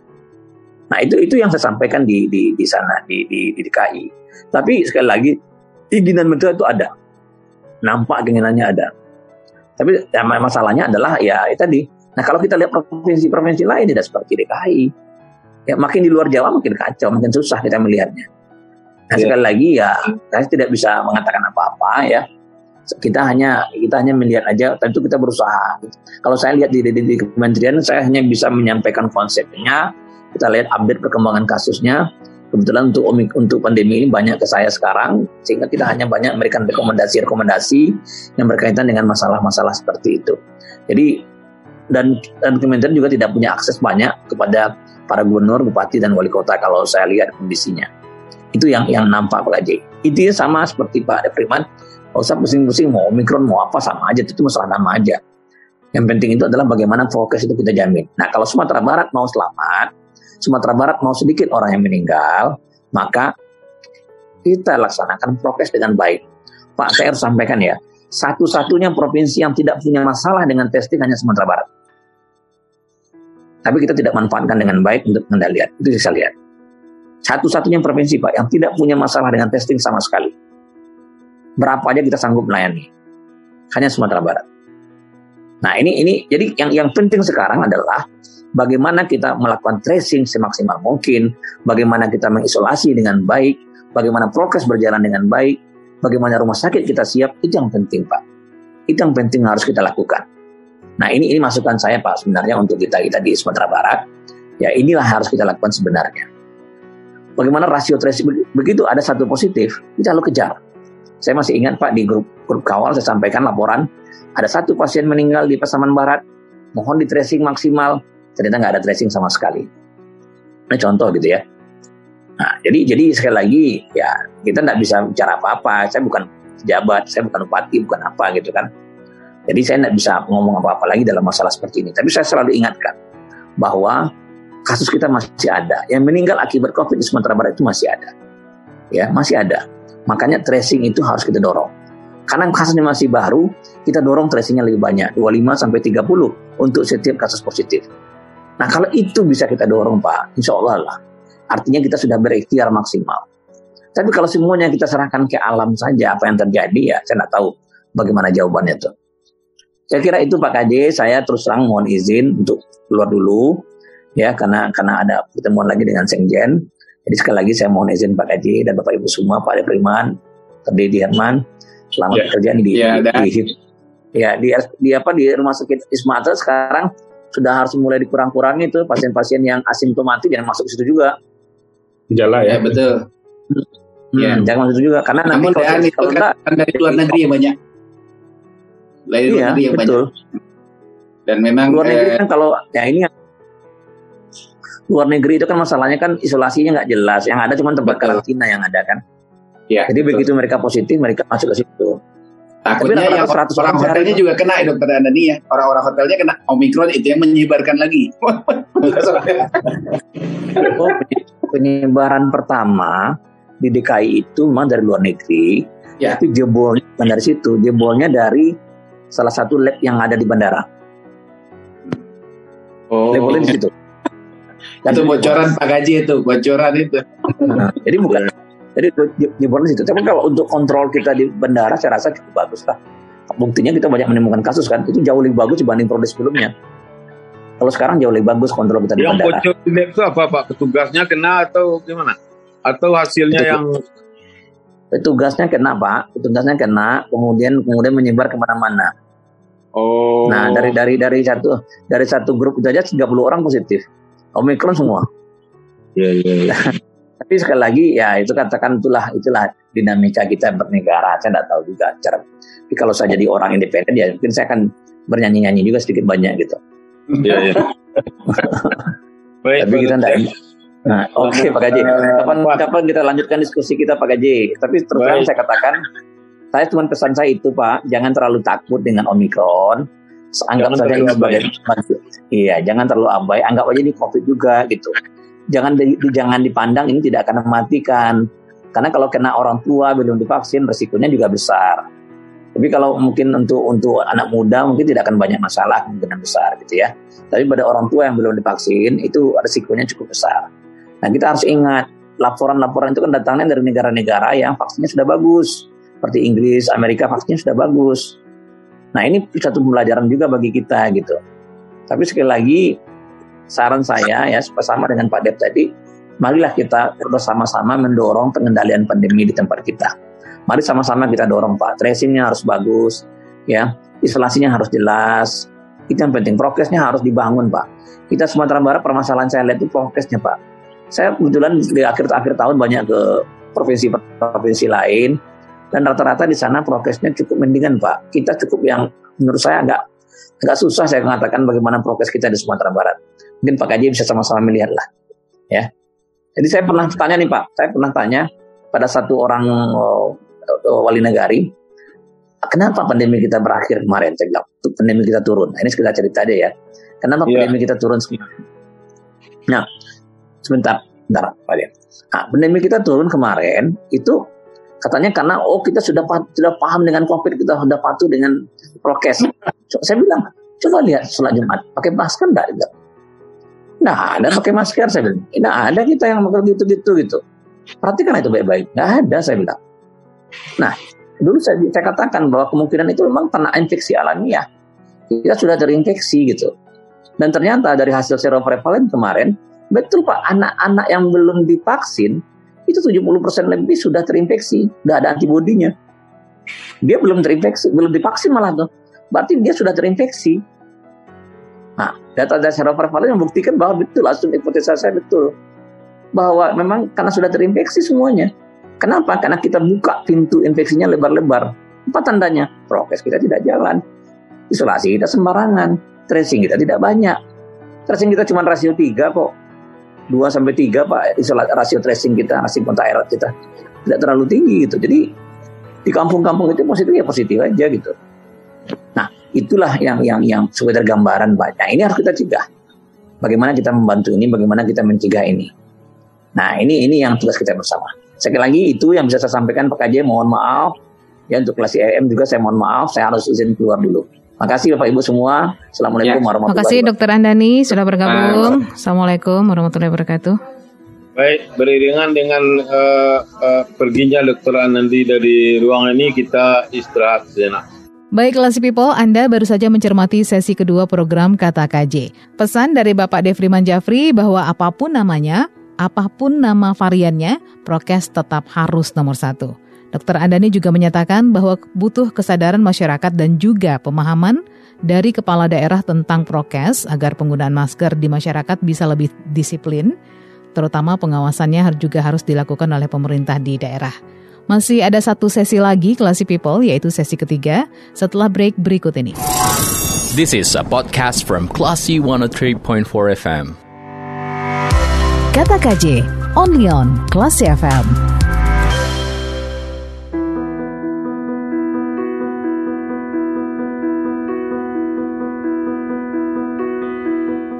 Nah itu itu yang saya sampaikan di di, di sana di, di, di DKI. Tapi sekali lagi keinginan menteri itu ada, nampak keinginannya ada. Tapi ya, masalahnya adalah ya, ya tadi. Nah kalau kita lihat provinsi-provinsi lain tidak seperti DKI ya makin di luar Jawa makin kacau, makin susah kita melihatnya. Nah, ya. sekali lagi ya saya tidak bisa mengatakan apa-apa ya. Kita hanya kita hanya melihat aja, tentu kita berusaha. Kalau saya lihat di, di, di kementerian, saya hanya bisa menyampaikan konsepnya. Kita lihat update perkembangan kasusnya. Kebetulan untuk untuk pandemi ini banyak ke saya sekarang, sehingga kita hanya banyak memberikan rekomendasi-rekomendasi yang berkaitan dengan masalah-masalah seperti itu. Jadi dan dan kementerian juga tidak punya akses banyak kepada para gubernur, bupati dan wali kota kalau saya lihat kondisinya. Itu yang yang nampak Pak Haji. Itu sama seperti Pak Depriman, nggak usah pusing-pusing mau omikron mau apa sama aja itu masalah nama aja. Yang penting itu adalah bagaimana fokus itu kita jamin. Nah kalau Sumatera Barat mau selamat, Sumatera Barat mau sedikit orang yang meninggal, maka kita laksanakan prokes dengan baik. Pak, harus sampaikan ya, satu-satunya provinsi yang tidak punya masalah dengan testing hanya Sumatera Barat tapi kita tidak manfaatkan dengan baik untuk pengendalian. Itu saya lihat. Satu-satunya provinsi Pak yang tidak punya masalah dengan testing sama sekali. Berapa aja kita sanggup melayani. Hanya Sumatera Barat. Nah ini ini jadi yang yang penting sekarang adalah bagaimana kita melakukan tracing semaksimal mungkin, bagaimana kita mengisolasi dengan baik, bagaimana prokes berjalan dengan baik, bagaimana rumah sakit kita siap itu yang penting pak. Itu yang penting harus kita lakukan. Nah ini ini masukan saya pak sebenarnya untuk kita kita di Sumatera Barat. Ya inilah harus kita lakukan sebenarnya. Bagaimana rasio tracing begitu ada satu positif kita lalu kejar. Saya masih ingat pak di grup grup kawal saya sampaikan laporan ada satu pasien meninggal di Pasaman Barat mohon di tracing maksimal ternyata nggak ada tracing sama sekali. Ini contoh gitu ya. Nah, jadi jadi sekali lagi ya kita nggak bisa bicara apa-apa. Saya bukan pejabat, saya bukan bupati, bukan apa gitu kan. Jadi saya nggak bisa ngomong apa-apa lagi dalam masalah seperti ini. Tapi saya selalu ingatkan bahwa kasus kita masih ada. Yang meninggal akibat COVID di Sumatera Barat itu masih ada. Ya, masih ada. Makanya tracing itu harus kita dorong. Karena kasusnya masih baru, kita dorong tracingnya lebih banyak, 25 sampai 30 untuk setiap kasus positif. Nah, kalau itu bisa kita dorong, Pak, insya Allah lah. Artinya kita sudah berikhtiar maksimal. Tapi kalau semuanya kita serahkan ke alam saja, apa yang terjadi ya, saya nggak tahu bagaimana jawabannya itu. Saya kira itu Pak KJ, saya terus terang mohon izin untuk keluar dulu ya karena karena ada pertemuan lagi dengan Sekjen. Jadi sekali lagi saya mohon izin Pak Kaji dan Bapak Ibu semua, Pak Depriman, Terdidi Herman, selamat Ya. bekerja di, Ya, di, di, ya di, di apa di rumah sakit Wisma Atlet sekarang sudah harus mulai dikurang-kurangi tuh pasien-pasien yang asimptomatik jangan masuk ke situ juga. Gejala Ya ya. betul. Hmm, Ya. Jangan masuk situ juga karena nanti Namun kalau, Dan itu kalau kan dari luar negeri yang banyak. Dari luar iya negeri yang betul. banyak. Dan memang Luar negeri eh, kan kalau ya ini luar negeri itu kan masalahnya kan isolasinya nggak jelas. Yang ada cuma tempat Betul. karantina yang ada kan. ya, Jadi betul. begitu mereka positif mereka masuk ke situ. Takutnya Tapi yang rata-rata 100 orang orang hotelnya itu. juga kena ya dokter Andani ya. Orang-orang hotelnya kena Omikron itu yang menyebarkan lagi. Oh, penye- penyebaran pertama di DKI itu memang dari luar negeri, Ya. tapi jebolnya bukan dari situ, jebolnya dari salah satu lab yang ada di bandara. oh, Levelnya di situ. itu bocoran Pak Gaji itu, bocoran itu. Nah, jadi bukan jadi je- jebolnya di situ. Tapi kalau untuk kontrol kita di bandara, saya rasa cukup bagus lah. Buktinya kita banyak menemukan kasus kan, itu jauh lebih bagus dibanding periode sebelumnya. Kalau sekarang jauh lebih bagus kontrol kita di Yang bandara. bocor di lab itu apa Pak? Petugasnya kena atau gimana? Atau hasilnya Betul. yang Petugasnya kena pak, petugasnya kena, kemudian kemudian menyebar ke mana-mana. oh Nah dari dari dari satu dari satu grup itu aja 30 orang positif, omikron semua. Iya, iya, iya. Tapi sekali lagi ya itu katakan itulah itulah dinamika kita bernegara. Saya tidak tahu juga cara. Tapi kalau saya jadi orang independen ya mungkin saya akan bernyanyi-nyanyi juga sedikit banyak gitu. Iya, iya. Baik, Tapi kita tidak. Nah, oke Pak Gaji. Kapan kapan kita lanjutkan diskusi kita Pak Gaji? Tapi terus terang saya katakan, saya cuma pesan saya itu Pak, jangan terlalu takut dengan Omikron. Anggap Jangan saja ini sebagai iya, jangan terlalu abai. Anggap aja ini COVID juga gitu. Jangan di- jangan dipandang ini tidak akan mematikan. Karena kalau kena orang tua belum divaksin, resikonya juga besar. Tapi kalau mungkin untuk untuk anak muda mungkin tidak akan banyak masalah kemungkinan besar gitu ya. Tapi pada orang tua yang belum divaksin itu risikonya cukup besar. Nah kita harus ingat laporan-laporan itu kan datangnya dari negara-negara yang vaksinnya sudah bagus. Seperti Inggris, Amerika vaksinnya sudah bagus. Nah ini satu pembelajaran juga bagi kita gitu. Tapi sekali lagi saran saya ya bersama dengan Pak Dep tadi, marilah kita bersama-sama mendorong pengendalian pandemi di tempat kita. Mari sama-sama kita dorong Pak, tracingnya harus bagus, ya, isolasinya harus jelas. Itu yang penting, prokesnya harus dibangun Pak. Kita Sumatera Barat permasalahan saya lihat itu prokesnya Pak. Saya kebetulan di akhir-akhir tahun banyak ke provinsi-provinsi lain dan rata-rata di sana prokesnya cukup mendingan Pak. Kita cukup yang menurut saya agak agak susah saya mengatakan bagaimana prokes kita di Sumatera Barat. Mungkin Pak Kaji bisa sama-sama melihat lah, ya. Jadi saya pernah tanya nih Pak, saya pernah tanya pada satu orang oh, wali negari, kenapa pandemi kita berakhir kemarin? Saya bilang, "Tuh, pandemi kita turun. Nah, ini sekedar cerita aja ya. Kenapa Iya. pandemi kita turun kemarin? Nah, sebentar, sebentar Pak Dia. Nah, pandemi kita turun kemarin itu katanya karena oh kita sudah sudah paham dengan covid kita sudah patuh dengan prokes. Saya bilang coba lihat sholat Jumat pakai masker enggak? Nah, ada pakai masker saya bilang. Tidak ada kita yang pakai gitu-gitu gitu. Perhatikan itu baik-baik. Nggak ada saya bilang. Nah, dulu saya, saya katakan bahwa kemungkinan itu memang kena infeksi alamiah. Kita sudah terinfeksi gitu. Dan ternyata dari hasil seroprevalen kemarin, betul Pak, anak-anak yang belum divaksin itu 70% lebih sudah terinfeksi, sudah ada antibodinya. Dia belum terinfeksi, belum divaksin malah tuh. Berarti dia sudah terinfeksi. Nah, data dari seroprevalen membuktikan bahwa betul, langsung hipotesa saya betul. Bahwa memang karena sudah terinfeksi semuanya. Kenapa? Karena kita buka pintu infeksinya lebar-lebar. Apa tandanya? Prokes kita tidak jalan. Isolasi kita sembarangan. Tracing kita tidak banyak. Tracing kita cuma rasio 3 kok. 2 sampai 3 Pak isolasi rasio tracing kita, rasio kontak erat kita. Tidak terlalu tinggi gitu. Jadi di kampung-kampung itu positif ya positif aja gitu. Nah, itulah yang yang yang sekedar gambaran banyak. Ini harus kita cegah. Bagaimana kita membantu ini, bagaimana kita mencegah ini. Nah, ini ini yang tugas kita bersama. Sekali lagi itu yang bisa saya sampaikan Pak KJ, mohon maaf. Ya untuk kelas IM juga saya mohon maaf, saya harus izin keluar dulu. Makasih Bapak Ibu semua. Assalamualaikum ya. warahmatullahi wabarakatuh. Makasih Dokter Andani sudah bergabung. Assalamualaikum warahmatullahi wabarakatuh. Baik, beriringan dengan uh, uh, perginya Dokter Andani dari ruangan ini kita istirahat sejenak. Baik, Classy People, Anda baru saja mencermati sesi kedua program Kata KJ. Pesan dari Bapak Devriman Jafri bahwa apa pun namanya, apa pun nama variannya, prokes tetap harus nomor satu. Dokter Andani juga menyatakan bahwa butuh kesadaran masyarakat dan juga pemahaman dari kepala daerah tentang prokes agar penggunaan masker di masyarakat bisa lebih disiplin, terutama pengawasannya juga harus dilakukan oleh pemerintah di daerah. Masih ada satu sesi lagi Classy People, yaitu sesi ketiga, setelah break berikut ini. This is a podcast from Classy 103.4 FM. Kata KJ, only on Kelas FM.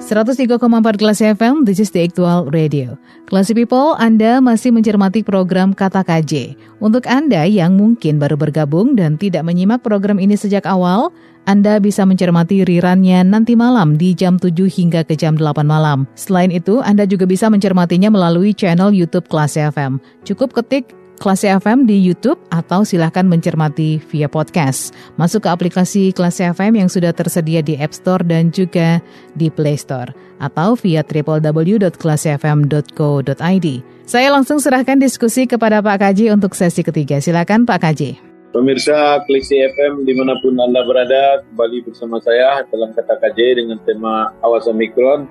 Empat Kelas FM, this is the actual radio. Kelas People, Anda masih mencermati program Kata KJ. Untuk Anda yang mungkin baru bergabung dan tidak menyimak program ini sejak awal, anda bisa mencermati rirannya nanti malam di jam 7 hingga ke jam 8 malam. Selain itu, Anda juga bisa mencermatinya melalui channel YouTube Kelas FM. Cukup ketik Kelas FM di YouTube atau silahkan mencermati via podcast. Masuk ke aplikasi Kelas FM yang sudah tersedia di App Store dan juga di Play Store atau via www.kelasfm.co.id. Saya langsung serahkan diskusi kepada Pak Kaji untuk sesi ketiga. Silakan Pak Kaji. Pemirsa Kliksi FM di mana pun Anda berada, kembali bersama saya dalam kata KJ dengan tema Awas Omikron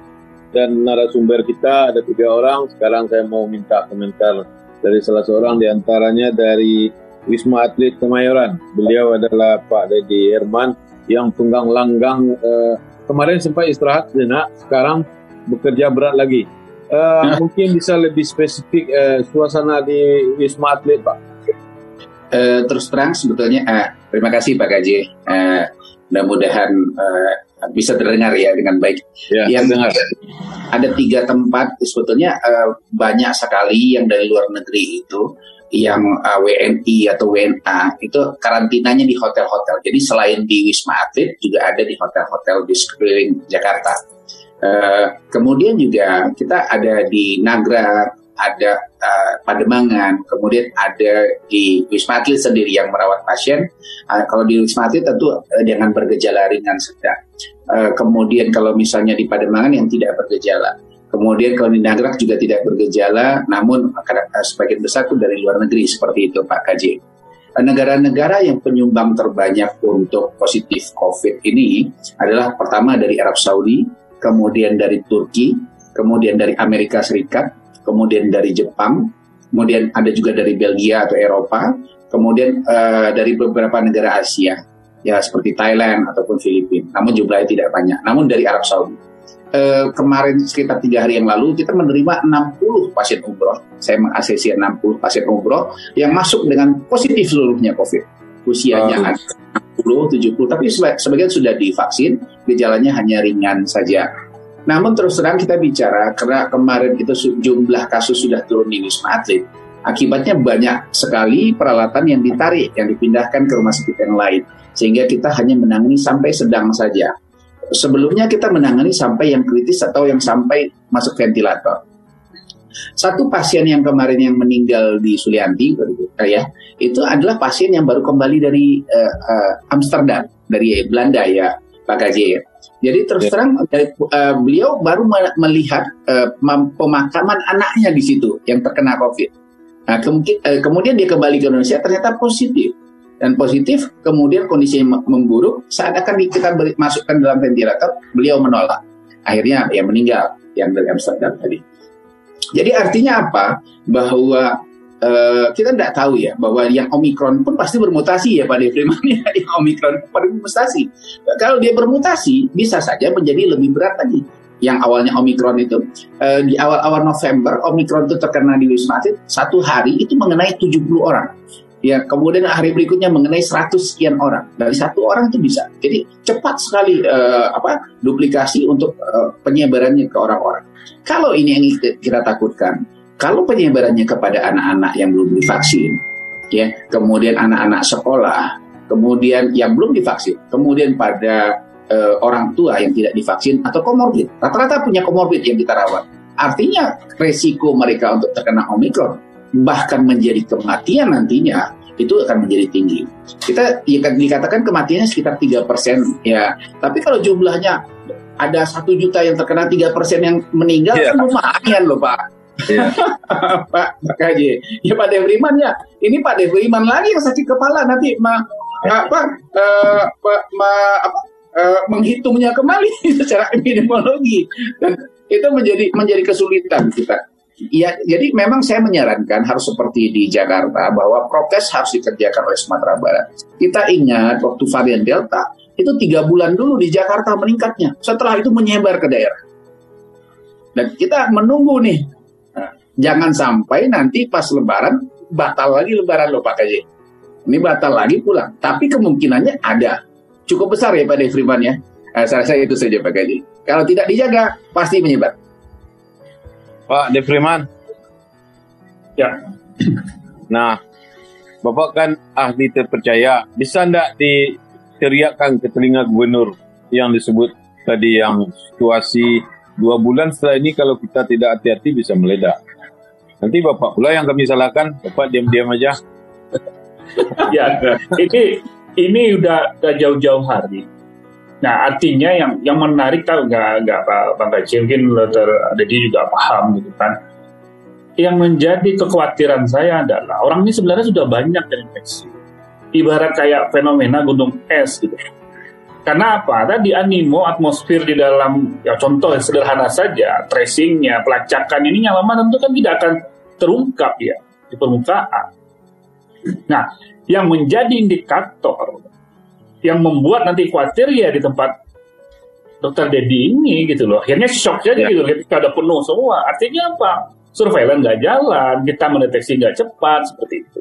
dan narasumber kita ada tiga orang. Sekarang saya mau minta komentar dari salah seorang di antaranya dari Wisma Atlet Kemayoran. Beliau adalah Pak Dedi Herman yang tunggang langgang eh, kemarin sempat istirahat sejenak, sekarang bekerja berat lagi. Eh, mungkin bisa lebih spesifik eh, suasana di Wisma Atlet, Pak. Uh, terus terang sebetulnya uh, terima kasih Pak Gaji. Uh, mudah-mudahan uh, bisa terdengar ya dengan baik. Ya, yang dengar. Ada tiga tempat sebetulnya uh, banyak sekali yang dari luar negeri itu yang uh, WNI atau WNA itu karantinanya di hotel-hotel. Jadi selain di Wisma Atlet juga ada di hotel-hotel di sekeliling Jakarta. Uh, kemudian juga kita ada di Nagra, ada uh, Pademangan, kemudian ada di Wisma Atlet sendiri yang merawat pasien. Uh, kalau di Wisma Atlet tentu uh, dengan bergejala ringan sedang. Uh, kemudian kalau misalnya di Pademangan yang tidak bergejala. Kemudian kalau di Nagrak juga tidak bergejala, namun uh, sebagian besar itu dari luar negeri seperti itu Pak KJ. Negara-negara yang penyumbang terbanyak untuk positif COVID ini adalah pertama dari Arab Saudi, kemudian dari Turki, kemudian dari Amerika Serikat, kemudian dari Jepang, kemudian ada juga dari Belgia atau Eropa, kemudian uh, dari beberapa negara Asia, ya seperti Thailand ataupun Filipina. Namun jumlahnya tidak banyak. Namun dari Arab Saudi. Uh, kemarin sekitar tiga hari yang lalu kita menerima 60 pasien umroh. Saya mengasesi 60 pasien umroh yang masuk dengan positif seluruhnya COVID. Usianya ada 60, 70, tapi sebagian sudah divaksin, gejalanya hanya ringan saja. Namun terus terang kita bicara karena kemarin itu jumlah kasus sudah turun di Wisma Atlet. Akibatnya banyak sekali peralatan yang ditarik, yang dipindahkan ke rumah sakit yang lain. Sehingga kita hanya menangani sampai sedang saja. Sebelumnya kita menangani sampai yang kritis atau yang sampai masuk ventilator. Satu pasien yang kemarin yang meninggal di Sulianti ya itu adalah pasien yang baru kembali dari uh, uh, Amsterdam dari Belanda ya Pak Gaji ya. Jadi terus ya. terang uh, beliau baru melihat uh, pemakaman anaknya di situ yang terkena COVID. Nah, kemudian dia kembali ke Indonesia ternyata positif dan positif kemudian kondisinya memburuk saat akan kita masukkan dalam ventilator beliau menolak akhirnya ya meninggal yang dari Amsterdam tadi. Jadi artinya apa? Bahwa uh, kita tidak tahu ya bahwa yang Omikron pun pasti bermutasi ya Pak Devriman ya. Yang Omikron pun bermutasi. Kalau dia bermutasi bisa saja menjadi lebih berat lagi. Yang awalnya Omikron itu uh, di awal-awal November Omikron itu terkena di Wisma Atlet satu hari itu mengenai 70 orang. Ya, kemudian hari berikutnya mengenai 100 sekian orang. Dari satu orang itu bisa. Jadi cepat sekali uh, apa duplikasi untuk uh, penyebarannya ke orang-orang. Kalau ini yang kita takutkan, kalau penyebarannya kepada anak-anak yang belum divaksin, ya, kemudian anak-anak sekolah, kemudian yang belum divaksin, kemudian pada uh, orang tua yang tidak divaksin atau komorbid, rata-rata punya komorbid yang kita rawat. Artinya resiko mereka untuk terkena omikron bahkan menjadi kematian nantinya itu akan menjadi tinggi. Kita ya, dikatakan kematiannya sekitar tiga persen ya, tapi kalau jumlahnya ada satu juta yang terkena tiga persen yang meninggal yeah. lumayan loh pak. Yeah. Pak Pak Kaji, ya Pak Devriman ya, ini Pak Devriman lagi yang sakit kepala nanti ma, apa, uh, ma, apa uh, menghitungnya kembali secara epidemiologi dan itu menjadi menjadi kesulitan kita Ya, jadi memang saya menyarankan harus seperti di Jakarta bahwa prokes harus dikerjakan oleh Sumatera Barat. Kita ingat waktu varian Delta itu tiga bulan dulu di Jakarta meningkatnya. Setelah itu menyebar ke daerah. Dan kita menunggu nih, nah, jangan sampai nanti pas Lebaran batal lagi Lebaran loh Pak KJ. Ini batal lagi pulang. Tapi kemungkinannya ada. Cukup besar ya Pak Devriman ya. Nah, saya rasa itu saja Pak KJ. Kalau tidak dijaga pasti menyebar. Pak Defriman. Ya. Nah, Bapak kan ahli terpercaya. Bisa tidak diteriakkan ke telinga gubernur yang disebut tadi yang situasi dua bulan setelah ini kalau kita tidak hati-hati bisa meledak. Nanti Bapak pula yang kami salahkan, Bapak diam-diam aja. ya, ini ini udah, udah jauh-jauh hari. Nah artinya yang yang menarik tahu nggak nggak Pak Bang Kaji mungkin Dr. Dedi juga paham gitu kan. Yang menjadi kekhawatiran saya adalah orang ini sebenarnya sudah banyak terinfeksi. Ibarat kayak fenomena gunung es gitu. Karena apa? Tadi animo atmosfer di dalam ya contoh yang sederhana saja, tracingnya, pelacakan ini lama tentu kan tidak akan terungkap ya di permukaan. Nah, yang menjadi indikator yang membuat nanti khawatir ya di tempat dokter Dedi ini gitu loh. Akhirnya shock jadi ya. gitu ketika ada penuh semua. Artinya apa? Surveillance nggak jalan, kita mendeteksi nggak cepat seperti itu.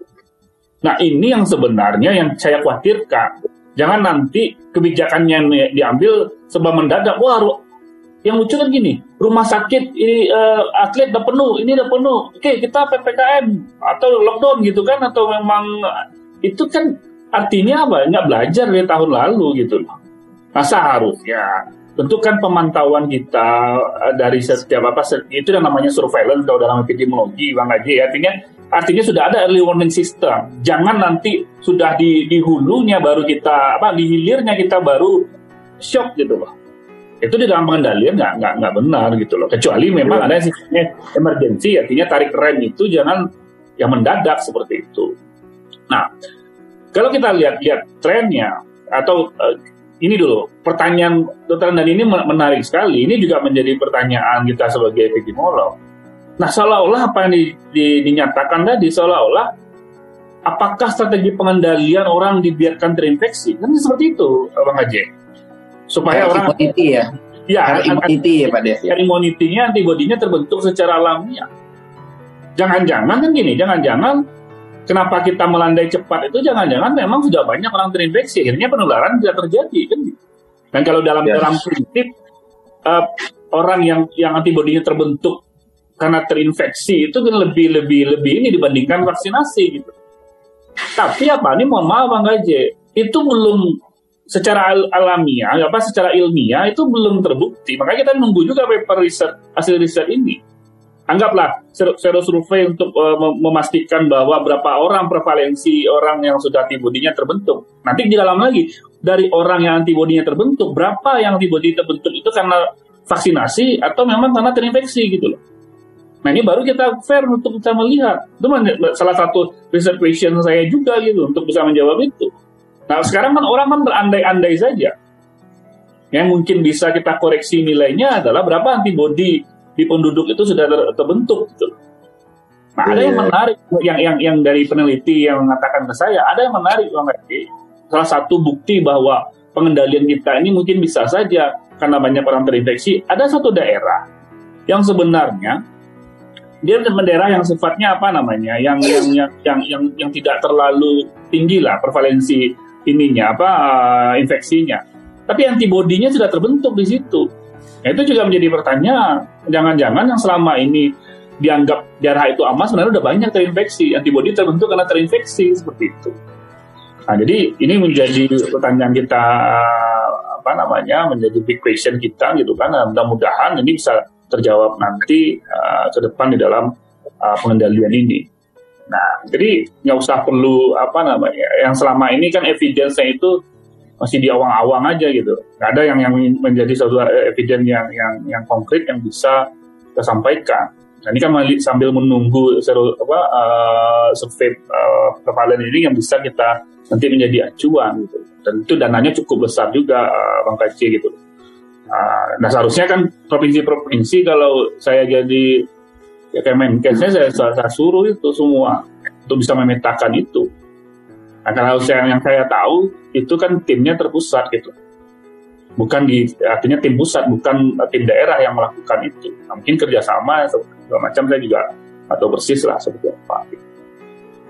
Nah ini yang sebenarnya yang saya khawatirkan. Jangan nanti kebijakannya diambil sebab mendadak. Wah, yang lucu kan gini, rumah sakit ini uh, atlet udah penuh, ini udah penuh. Oke, kita ppkm atau lockdown gitu kan? Atau memang itu kan Artinya apa? Nggak belajar dari tahun lalu gitu loh. Nah seharusnya tentu kan pemantauan kita eh, dari setiap apa itu yang namanya surveillance kalau dalam epidemiologi bang Haji artinya artinya sudah ada early warning system. Jangan nanti sudah di, di hulunya baru kita apa di hilirnya kita baru shock gitu loh. Itu di dalam pengendalian nggak nggak nggak benar gitu loh. Kecuali memang ada sistemnya emergency artinya tarik rem itu jangan yang mendadak seperti itu. Nah kalau kita lihat-lihat trennya atau uh, ini dulu pertanyaan dokter dan ini menarik sekali. Ini juga menjadi pertanyaan kita sebagai epidemiolog. Nah, seolah-olah apa yang di, di, dinyatakan tadi seolah-olah apakah strategi pengendalian orang dibiarkan terinfeksi? Kan seperti itu, Bang Haji. Supaya orang immunity ya. Ya, immunity ya Pak Dev. Ya. Imunitinya, antibodinya terbentuk secara alamiah. Jangan-jangan kan gini, jangan-jangan kenapa kita melandai cepat itu jangan-jangan memang sudah banyak orang terinfeksi akhirnya penularan tidak terjadi kan dan kalau dalam yes. dalam prinsip uh, orang yang yang antibodinya terbentuk karena terinfeksi itu kan lebih lebih lebih ini dibandingkan vaksinasi gitu. Tapi apa? Ini mohon maaf bang Gaje. Itu belum secara al alamiah apa secara ilmiah itu belum terbukti. Makanya kita nunggu juga paper riset hasil riset ini anggaplah sero survei untuk uh, memastikan bahwa berapa orang prevalensi orang yang sudah antibodinya terbentuk. Nanti di dalam lagi dari orang yang antibodinya terbentuk, berapa yang antibodi terbentuk itu karena vaksinasi atau memang karena terinfeksi gitu loh. Nah ini baru kita fair untuk bisa melihat. Itu salah satu research question saya juga gitu untuk bisa menjawab itu. Nah sekarang kan orang kan berandai-andai saja. Yang mungkin bisa kita koreksi nilainya adalah berapa antibodi di penduduk itu sudah ter terbentuk gitu. Nah, ada yang iya. menarik yang yang yang dari peneliti yang mengatakan ke saya, ada yang menarik Bang Salah satu bukti bahwa pengendalian kita ini mungkin bisa saja karena banyak orang terinfeksi. Ada satu daerah yang sebenarnya dia daerah yang sifatnya apa namanya, yang yang yang yang yang, yang tidak terlalu tinggi lah prevalensi ininya apa uh, infeksinya. Tapi antibodinya sudah terbentuk di situ. Nah, itu juga menjadi pertanyaan. Jangan-jangan yang selama ini dianggap darah itu aman sebenarnya udah banyak terinfeksi. Antibodi terbentuk karena terinfeksi seperti itu. Nah, jadi ini menjadi pertanyaan kita apa namanya menjadi big question kita gitu kan. Nah, mudah-mudahan ini bisa terjawab nanti uh, ke depan di dalam uh, pengendalian ini. Nah, jadi nggak usah perlu apa namanya. Yang selama ini kan evidence-nya itu masih di awang-awang aja gitu. Gak ada yang yang menjadi suatu evidence yang yang yang konkret yang bisa kita sampaikan. Nah, ini kan sambil menunggu seru apa uh, survei uh, prevalen ini yang bisa kita nanti menjadi acuan gitu. Dan itu dananya cukup besar juga uh, Bang Kaci gitu. Uh, nah seharusnya kan provinsi-provinsi kalau saya jadi ya Kemenkesnya saya, saya suruh itu semua untuk bisa memetakan itu Nah, karena yang, yang saya tahu itu kan timnya terpusat gitu. Bukan di artinya tim pusat, bukan tim daerah yang melakukan itu. Nah, mungkin kerjasama segala macam saya juga atau persis lah seperti apa.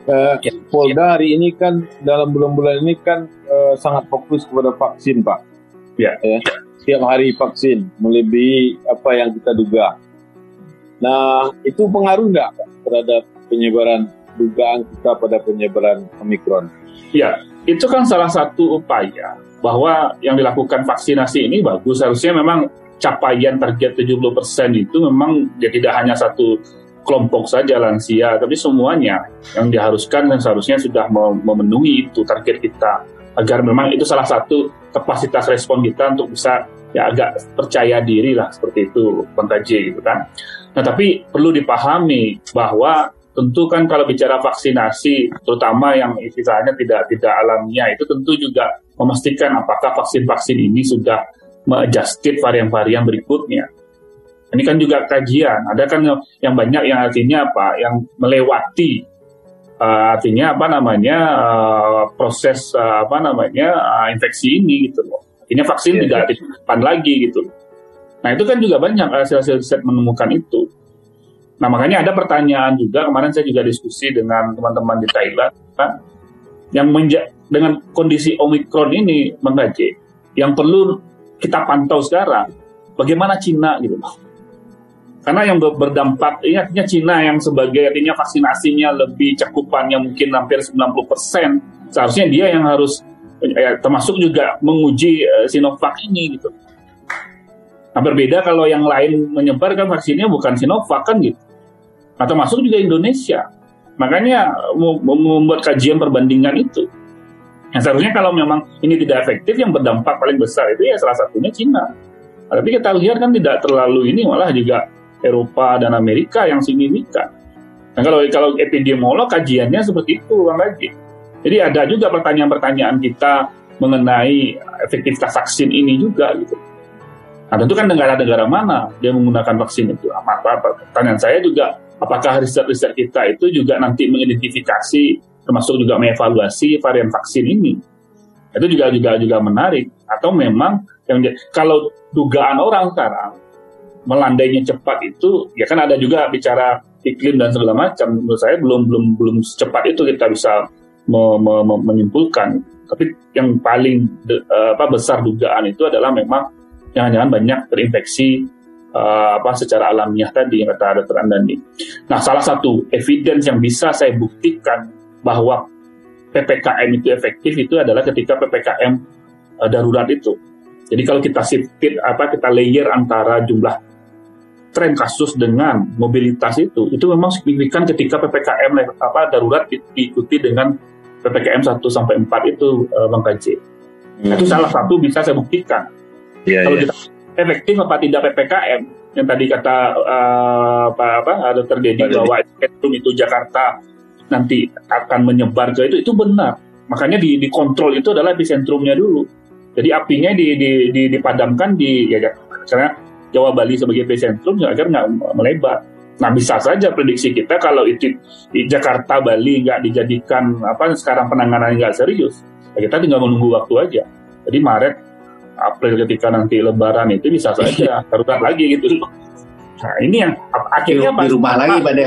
Uh, Polda hari ini kan dalam bulan-bulan ini kan uh, sangat fokus kepada vaksin Pak. Ya. ya. Setiap hari vaksin melebihi apa yang kita duga. Nah itu pengaruh nggak terhadap penyebaran dugaan kita pada penyebaran Omikron? Ya, itu kan salah satu upaya bahwa yang dilakukan vaksinasi ini bagus. Harusnya memang capaian target 70% itu memang ya tidak hanya satu kelompok saja lansia, tapi semuanya yang diharuskan dan seharusnya sudah memenuhi itu target kita agar memang itu salah satu kapasitas respon kita untuk bisa ya agak percaya diri lah seperti itu Bang gitu kan. Nah tapi perlu dipahami bahwa tentu kan kalau bicara vaksinasi, terutama yang istilahnya tidak tidak alamiah, itu tentu juga memastikan apakah vaksin-vaksin ini sudah mengadjusted varian-varian berikutnya. Ini kan juga kajian, ada kan yang banyak yang artinya apa, yang melewati uh, artinya apa namanya uh, proses uh, apa namanya uh, infeksi ini gitu loh. Ini vaksin yeah, tidak yeah. lagi gitu. Nah itu kan juga banyak hasil-hasil riset menemukan itu. Nah makanya ada pertanyaan juga kemarin saya juga diskusi dengan teman-teman di Thailand kan, yang menja dengan kondisi Omikron ini mengaji yang perlu kita pantau sekarang bagaimana Cina gitu. Karena yang berdampak ini artinya Cina yang sebagai artinya vaksinasinya lebih cakupannya mungkin hampir 90% seharusnya dia yang harus ya, termasuk juga menguji uh, Sinovac ini gitu Nah berbeda kalau yang lain menyebar kan vaksinnya bukan Sinovac kan gitu. Nah termasuk juga Indonesia. Makanya membuat kajian perbandingan itu. Yang seharusnya kalau memang ini tidak efektif, yang berdampak paling besar itu ya salah satunya Cina. Tapi kita lihat kan tidak terlalu ini malah juga Eropa dan Amerika yang signifikan. Nah kalau kalau epidemiolog kajiannya seperti itu Bang Gaji. Jadi ada juga pertanyaan-pertanyaan kita mengenai efektivitas vaksin ini juga gitu. Nah tentu kan negara-negara mana dia menggunakan vaksin itu. Apa, apa, pertanyaan saya juga apakah riset-riset kita itu juga nanti mengidentifikasi termasuk juga mengevaluasi varian vaksin ini. Itu juga juga juga menarik. Atau memang kalau dugaan orang sekarang melandainya cepat itu ya kan ada juga bicara iklim dan segala macam menurut saya belum belum belum secepat itu kita bisa me, me, me, menyimpulkan tapi yang paling de, apa besar dugaan itu adalah memang jangan-jangan banyak terinfeksi uh, apa secara alamiah tadi kata Dr. Andani. Nah, salah satu evidence yang bisa saya buktikan bahwa PPKM itu efektif itu adalah ketika PPKM uh, darurat itu. Jadi kalau kita shifted apa kita layer antara jumlah tren kasus dengan mobilitas itu itu memang signifikan ketika ppkm apa darurat diikuti dengan ppkm 1 sampai 4 itu uh, bang. Hmm. Itu salah satu bisa saya buktikan. Yeah, Kalau yeah. kita efektif apa tidak ppkm yang tadi kata uh, apa apa dokter Dedi bahwa epicentrum itu Jakarta nanti akan menyebar ke itu itu benar. Makanya di dikontrol itu adalah epicentrumnya dulu. Jadi apinya di, di, di, dipadamkan di ya, karena Jawa Bali sebagai epicentrum ya, agar nggak melebar. Nah bisa saja prediksi kita kalau itu di Jakarta Bali nggak dijadikan apa sekarang penanganan nggak serius, ya kita tinggal menunggu waktu aja. Jadi Maret, April ketika nanti Lebaran itu bisa saja darurat lagi gitu. Nah ini yang akhirnya di, rumah lagi pada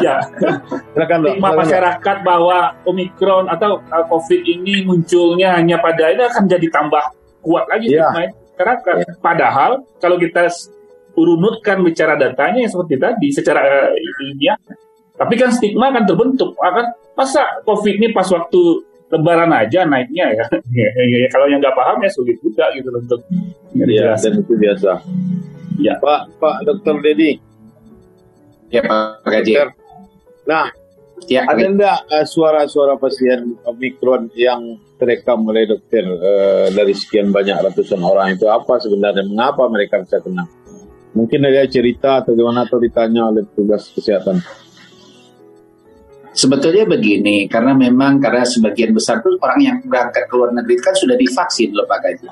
ya stigma masyarakat bahwa Omikron atau uh, COVID ini munculnya hanya pada ini akan jadi tambah kuat lagi ya. stigma masyarakat. Ya. Padahal kalau kita urunutkan bicara datanya yang seperti tadi secara ilmiah, tapi kan stigma akan terbentuk. Akan masa COVID ini pas waktu Lebaran aja naiknya ya. ya, ya, ya kalau yang nggak paham ya sulit juga gitu untuk. Iya dan itu biasa. Ya. Pak Pak Dokter Dedi. Ya Pak Gaji. Nah, ya, ada enggak uh, suara-suara pasien Omikron yang terekam oleh dokter uh, dari sekian banyak ratusan orang itu apa sebenarnya mengapa mereka bisa kena? Mungkin ada cerita atau gimana atau ditanya oleh petugas kesehatan. Sebetulnya begini, karena memang karena sebagian besar tuh orang yang berangkat ke luar negeri kan sudah divaksin loh Pak Gaji.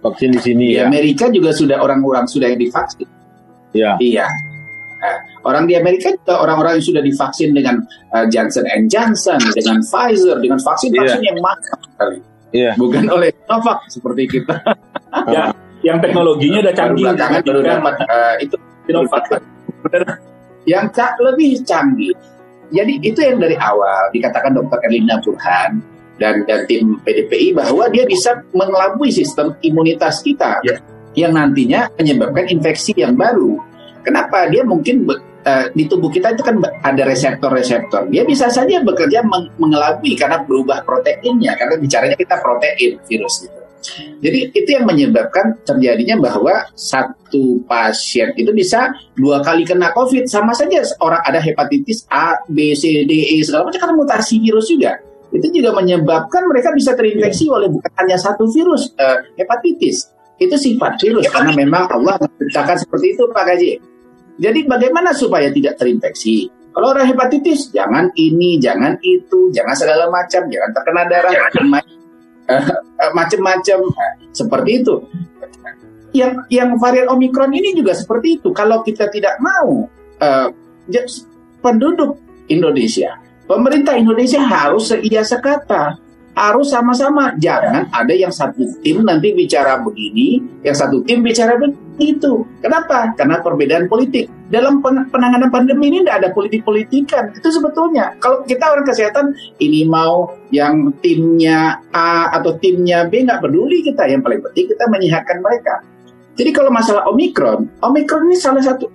Vaksin di sini di ya. Amerika juga sudah orang-orang sudah yang divaksin. Ya. Iya. Nah, orang di Amerika juga orang-orang yang sudah divaksin dengan uh, Johnson Johnson, dengan Pfizer, dengan vaksin-vaksin yeah. yang mahal sekali. Yeah. Bukan oleh Novak seperti kita. ya, yang teknologinya udah canggih. Baru belakangan baru dapat uh, itu Sinovac. yang lebih canggih. Jadi itu yang dari awal dikatakan Dr. Erlina Burhan dan dan tim PDPI bahwa dia bisa mengelabui sistem imunitas kita yeah. yang nantinya menyebabkan infeksi yang baru. Kenapa dia mungkin uh, di tubuh kita itu kan ada reseptor-reseptor. Dia bisa saja bekerja meng mengelabui karena berubah proteinnya karena bicaranya kita protein virus gitu. Jadi itu yang menyebabkan terjadinya bahwa satu pasien itu bisa dua kali kena COVID sama saja orang ada hepatitis A, B, C, D, E segala macam karena mutasi virus juga itu juga menyebabkan mereka bisa terinfeksi yeah. oleh bukan hanya satu virus uh, hepatitis. Itu sifat virus karena memang Allah menciptakan seperti itu Pak Gaji. Jadi bagaimana supaya tidak terinfeksi? Kalau orang hepatitis jangan ini, jangan itu, jangan segala macam, jangan terkena darah, macam-macam nah, seperti itu. Yang yang varian Omikron ini juga seperti itu. Kalau kita tidak mau uh, penduduk Indonesia Pemerintah Indonesia harus seia sekata, harus sama-sama. Jangan ada yang satu tim nanti bicara begini, yang satu tim bicara begitu. Kenapa? Karena perbedaan politik. Dalam penanganan pandemi ini tidak ada politik-politikan. Itu sebetulnya. Kalau kita orang kesehatan, ini mau yang timnya A atau timnya B, nggak peduli kita. Yang paling penting kita menyehatkan mereka. Jadi kalau masalah Omikron, Omikron ini salah satu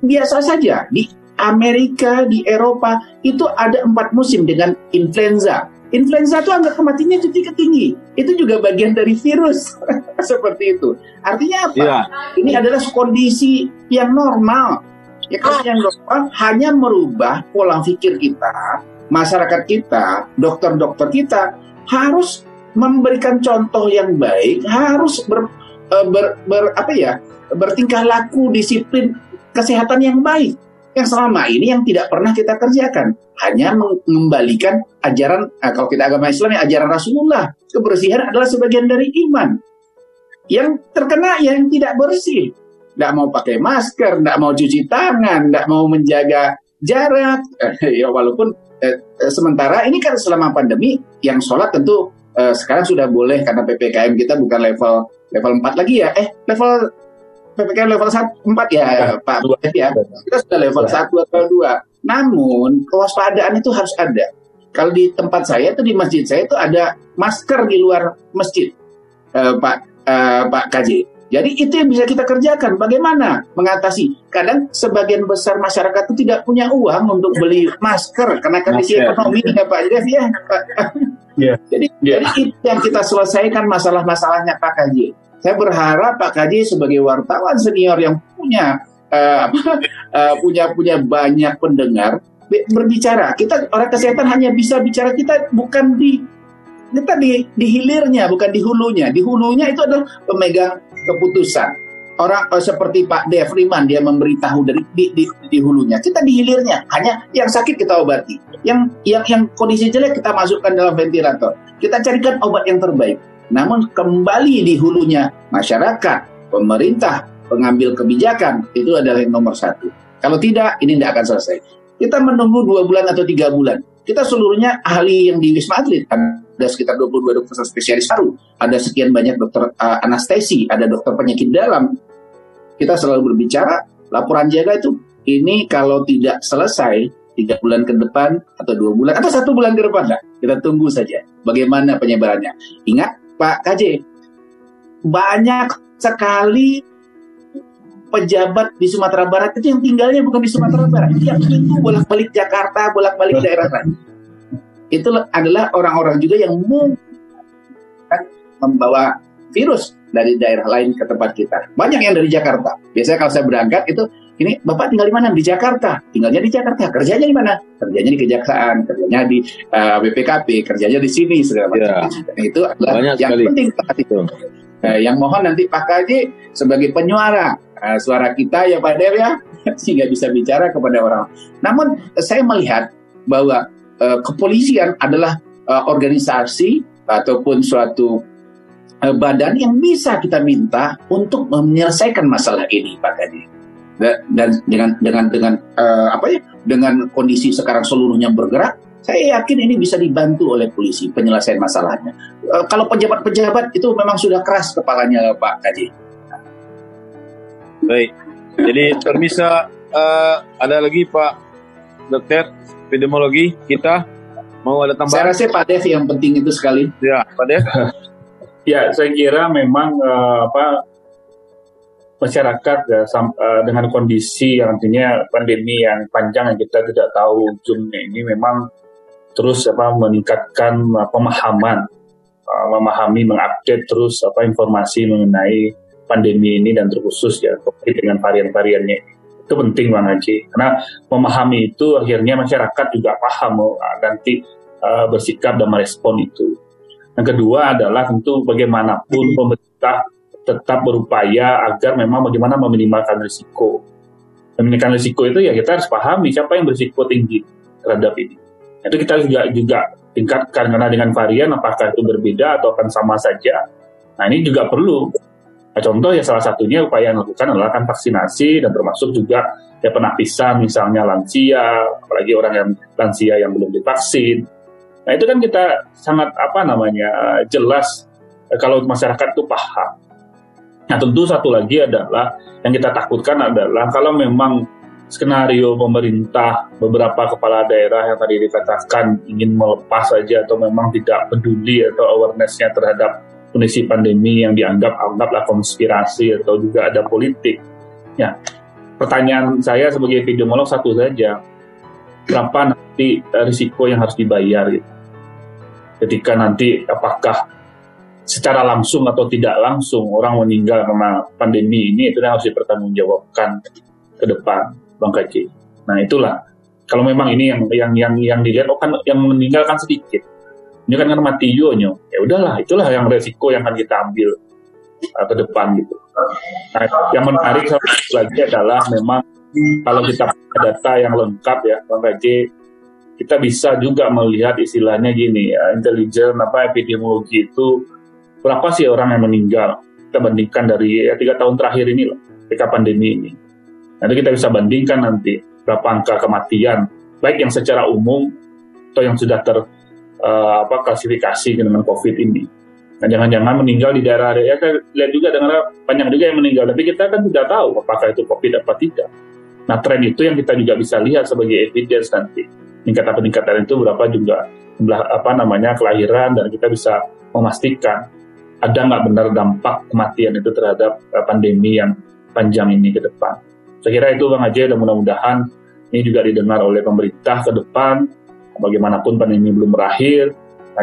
biasa saja di Amerika, di Eropa itu ada empat musim dengan influenza. Influenza itu angka kematiannya cukup tinggi. Itu juga bagian dari virus. Seperti itu. Artinya apa? Ya. Ini adalah kondisi yang normal. Ya kan yang normal hanya merubah pola pikir kita, masyarakat kita, dokter-dokter kita harus memberikan contoh yang baik, harus ber, eh, ber, ber apa ya, bertingkah laku disiplin kesehatan yang baik yang selama ini yang tidak pernah kita kerjakan. Hanya mengembalikan ajaran nah, kalau kita agama Islam yang ajaran Rasulullah. Kebersihan adalah sebagian dari iman. Yang terkena yang tidak bersih. Tidak mau pakai masker tidak mau cuci tangan tidak mau menjaga jarak. Ya walaupun eh, eh, sementara ini kan selama pandemi yang sholat tentu eh, sekarang sudah boleh karena ppkm kita bukan level level 4 lagi ya. Eh level PPKM level 1, 4 ya, ya Pak Buat ya. Kita sudah level ya. 1 atau 2. Namun kewaspadaan itu harus ada. Kalau di tempat saya itu di masjid saya itu ada masker di luar masjid, uh, Pak uh, Pak KJ. Jadi itu yang bisa kita kerjakan. Bagaimana mengatasi? Kadang sebagian besar masyarakat itu tidak punya uang untuk beli masker karena kondisi ekonomi ya Pak Jeff ya. Pak. Yeah. jadi, yeah. jadi itu yang kita selesaikan masalah-masalahnya Pak KJ. Saya berharap Pak Kaji sebagai wartawan senior yang punya uh, uh, punya punya banyak pendengar berbicara. Kita orang kesehatan hanya bisa bicara kita bukan di kita di, di hilirnya bukan di hulunya. Di hulunya itu adalah pemegang keputusan. Orang uh, seperti Pak Dev Riman dia memberitahu dari di, di, di hulunya. Kita di hilirnya hanya yang sakit kita obati. Yang yang yang kondisi jelek kita masukkan dalam ventilator. Kita carikan obat yang terbaik. Namun kembali di hulunya masyarakat, pemerintah, pengambil kebijakan itu adalah yang nomor satu. Kalau tidak, ini tidak akan selesai. Kita menunggu dua bulan atau tiga bulan. Kita seluruhnya ahli yang di Wisma Atlet. Ada sekitar 22 dokter spesialis paru. Ada sekian banyak dokter uh, anestesi. Ada dokter penyakit dalam. Kita selalu berbicara, laporan jaga itu, ini kalau tidak selesai, tiga bulan ke depan, atau dua bulan, atau satu bulan ke depan, enggak. Kita tunggu saja bagaimana penyebarannya. Ingat, Pak KJ, banyak sekali pejabat di Sumatera Barat itu yang tinggalnya bukan di Sumatera Barat, yang itu bolak-balik Jakarta, bolak-balik daerah lain. Itu adalah orang-orang juga yang mungkin membawa virus dari daerah lain ke tempat kita. Banyak yang dari Jakarta. Biasanya kalau saya berangkat itu, ini Bapak tinggal di mana? Di Jakarta. Tinggalnya di Jakarta. Kerjanya di mana? Kerjanya di Kejaksaan, kerjanya di uh, eh, BPKP, kerjanya di sini segala macam. Ya. Itu adalah Banyak yang sekali. penting itu. Uh, yang mohon nanti Pak Kaji sebagai penyuara uh, suara kita ya Pak Dev ya sehingga bisa bicara kepada orang. Namun saya melihat bahwa uh, kepolisian adalah uh, organisasi ataupun suatu uh, badan yang bisa kita minta untuk menyelesaikan masalah ini Pak Kaji. Dan dengan dengan dengan uh, apa ya dengan kondisi sekarang seluruhnya bergerak, saya yakin ini bisa dibantu oleh polisi penyelesaian masalahnya. Uh, kalau pejabat-pejabat itu memang sudah keras kepalanya Pak Kaji Baik. Jadi permisa uh, ada lagi Pak Dokter epidemiologi kita mau ada tambahan? Saya rasa Pak Dev yang penting itu sekali. Ya, Pak Dev. ya, saya kira memang uh, apa masyarakat ya, sam, uh, dengan kondisi yang artinya pandemi yang panjang yang kita tidak tahu ujungnya ini memang terus apa meningkatkan uh, pemahaman, uh, memahami, mengupdate terus apa informasi mengenai pandemi ini dan terkhusus ya COVID dengan varian-variannya. Itu penting Bang Haji. Karena memahami itu akhirnya masyarakat juga paham oh, nanti uh, bersikap dan merespon itu. Yang kedua adalah tentu bagaimanapun pemerintah tetap berupaya agar memang bagaimana meminimalkan risiko. Meminimalkan risiko itu ya kita harus pahami siapa yang berisiko tinggi terhadap ini. Itu kita juga juga tingkatkan karena dengan varian apakah itu berbeda atau akan sama saja. Nah ini juga perlu Nah, contoh ya salah satunya upaya yang dilakukan adalah kan vaksinasi dan termasuk juga ya penapisan misalnya lansia, apalagi orang yang lansia yang belum divaksin. Nah itu kan kita sangat apa namanya jelas eh, kalau masyarakat itu paham. Nah tentu satu lagi adalah yang kita takutkan adalah kalau memang skenario pemerintah beberapa kepala daerah yang tadi dikatakan ingin melepas saja atau memang tidak peduli atau awarenessnya terhadap kondisi pandemi yang dianggap anggaplah konspirasi atau juga ada politik. Ya, pertanyaan saya sebagai epidemiolog satu saja, berapa nanti eh, risiko yang harus dibayar gitu? Ketika nanti apakah secara langsung atau tidak langsung orang meninggal karena pandemi ini itu yang harus dipertanggungjawabkan ke depan, Bang Kaji. Nah itulah. Kalau memang ini yang yang yang yang dilihat oh kan yang meninggal kan sedikit. Ini kan kan mati nyo ya udahlah itulah yang resiko yang akan kita ambil uh, ke depan gitu. Nah yang menarik lagi adalah memang kalau kita punya data yang lengkap ya bang Kaji kita bisa juga melihat istilahnya gini ya intelijen apa epidemiologi itu berapa sih orang yang meninggal kita bandingkan dari ya, tiga tahun terakhir ini loh ketika pandemi ini nanti kita bisa bandingkan nanti berapa angka kematian baik yang secara umum atau yang sudah ter uh, apa klasifikasi dengan COVID ini. Nah, jangan-jangan meninggal di daerah ya kita lihat juga dengan banyak juga yang meninggal, tapi kita kan tidak tahu apakah itu COVID apa tidak. Nah, tren itu yang kita juga bisa lihat sebagai evidence nanti. Peningkatan-peningkatan itu berapa juga jumlah apa namanya kelahiran dan kita bisa memastikan ada nggak benar dampak kematian itu terhadap uh, pandemi yang panjang ini ke depan. Saya kira itu Bang Ajay dan mudah-mudahan ini juga didengar oleh pemerintah ke depan bagaimanapun pandemi belum berakhir,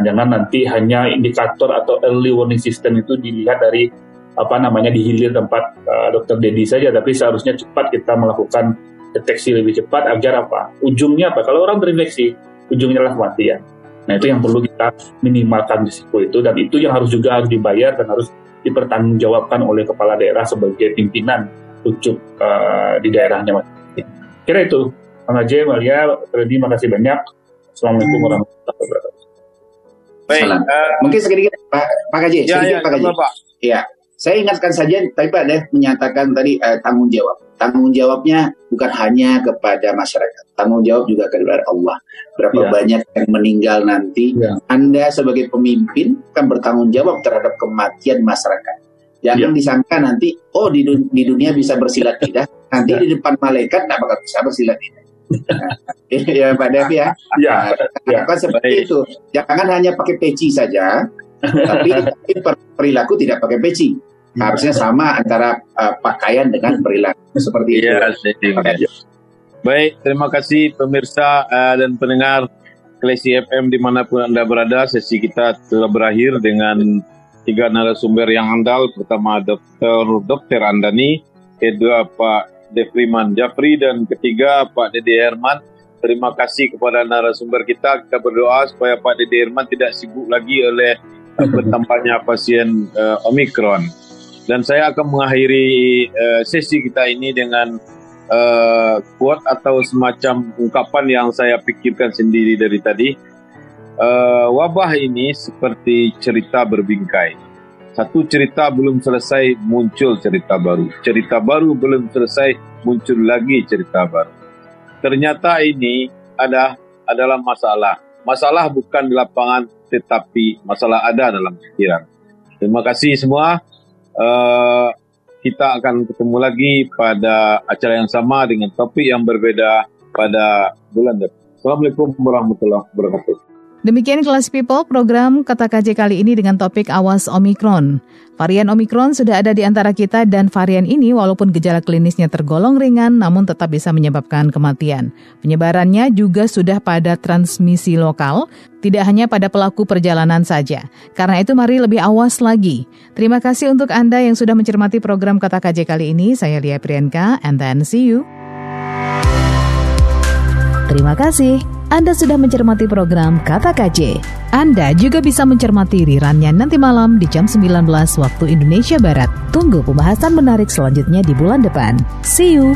jangan nanti hanya indikator atau early warning system itu dilihat dari apa namanya dihilir tempat uh, dokter Dedi saja, tapi seharusnya cepat kita melakukan deteksi lebih cepat agar apa? Ujungnya apa? Kalau orang terinfeksi, ujungnya adalah kematian. Nah itu yang perlu kita minimalkan risiko itu dan itu yang harus juga harus dibayar dan harus dipertanggungjawabkan oleh kepala daerah sebagai pimpinan ucup uh, di daerahnya. Kira itu, Bang Ajay, Malia, terima kasih banyak. Assalamualaikum warahmatullahi wabarakatuh. Baik, uh, mungkin sedikit Pak Pak Haji, ya, sedikit ya, Pak Haji. Ya, saya ingatkan saja, tapi Pak Dev menyatakan tadi uh, tanggung jawab. Tanggung jawabnya bukan hanya kepada masyarakat, tanggung jawab juga kepada Allah. Berapa ya. banyak yang meninggal nanti, ya. Anda sebagai pemimpin kan bertanggung jawab terhadap kematian masyarakat. Jangan ya. disangka nanti, oh di, dun di dunia bisa bersilat tidak, nanti ya. di depan malaikat tidak bakal bisa bersilat tidak. ya Pak Dev ya. Ya. Nah, ya. seperti itu. Jangan hanya pakai peci saja, tapi perilaku tidak pakai peci harusnya sama antara uh, pakaian dengan perilaku seperti itu. Ya, Baik, terima kasih pemirsa uh, dan pendengar Klesi FM di mana pun Anda berada. Sesi kita telah berakhir dengan tiga narasumber yang andal. Pertama Dr. Dr. Andani, kedua Pak Defriman Jafri, dan ketiga Pak Dede Herman. Terima kasih kepada narasumber kita. Kita berdoa supaya Pak Dede Herman tidak sibuk lagi oleh bertambahnya pasien uh, Omikron. Dan saya akan mengakhiri uh, sesi kita ini dengan uh, quote atau semacam ungkapan yang saya pikirkan sendiri dari tadi. Uh, wabah ini seperti cerita berbingkai. Satu cerita belum selesai, muncul cerita baru. Cerita baru belum selesai, muncul lagi cerita baru. Ternyata ini ada adalah masalah. Masalah bukan di lapangan, tetapi masalah ada dalam pikiran. Terima kasih semua uh, kita akan ketemu lagi pada acara yang sama dengan topik yang berbeda pada bulan depan. Assalamualaikum warahmatullahi wabarakatuh. Demikian kelas people program Kata KJ kali ini dengan topik awas Omikron. Varian Omikron sudah ada di antara kita dan varian ini walaupun gejala klinisnya tergolong ringan namun tetap bisa menyebabkan kematian. Penyebarannya juga sudah pada transmisi lokal, tidak hanya pada pelaku perjalanan saja. Karena itu mari lebih awas lagi. Terima kasih untuk Anda yang sudah mencermati program Kata KJ kali ini. Saya Lia Priyanka and then see you. Terima kasih. Anda sudah mencermati program Kata KJ. Anda juga bisa mencermati rirannya nanti malam di jam 19 waktu Indonesia Barat. Tunggu pembahasan menarik selanjutnya di bulan depan. See you!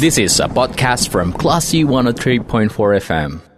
This is a podcast from Classy 103.4 FM.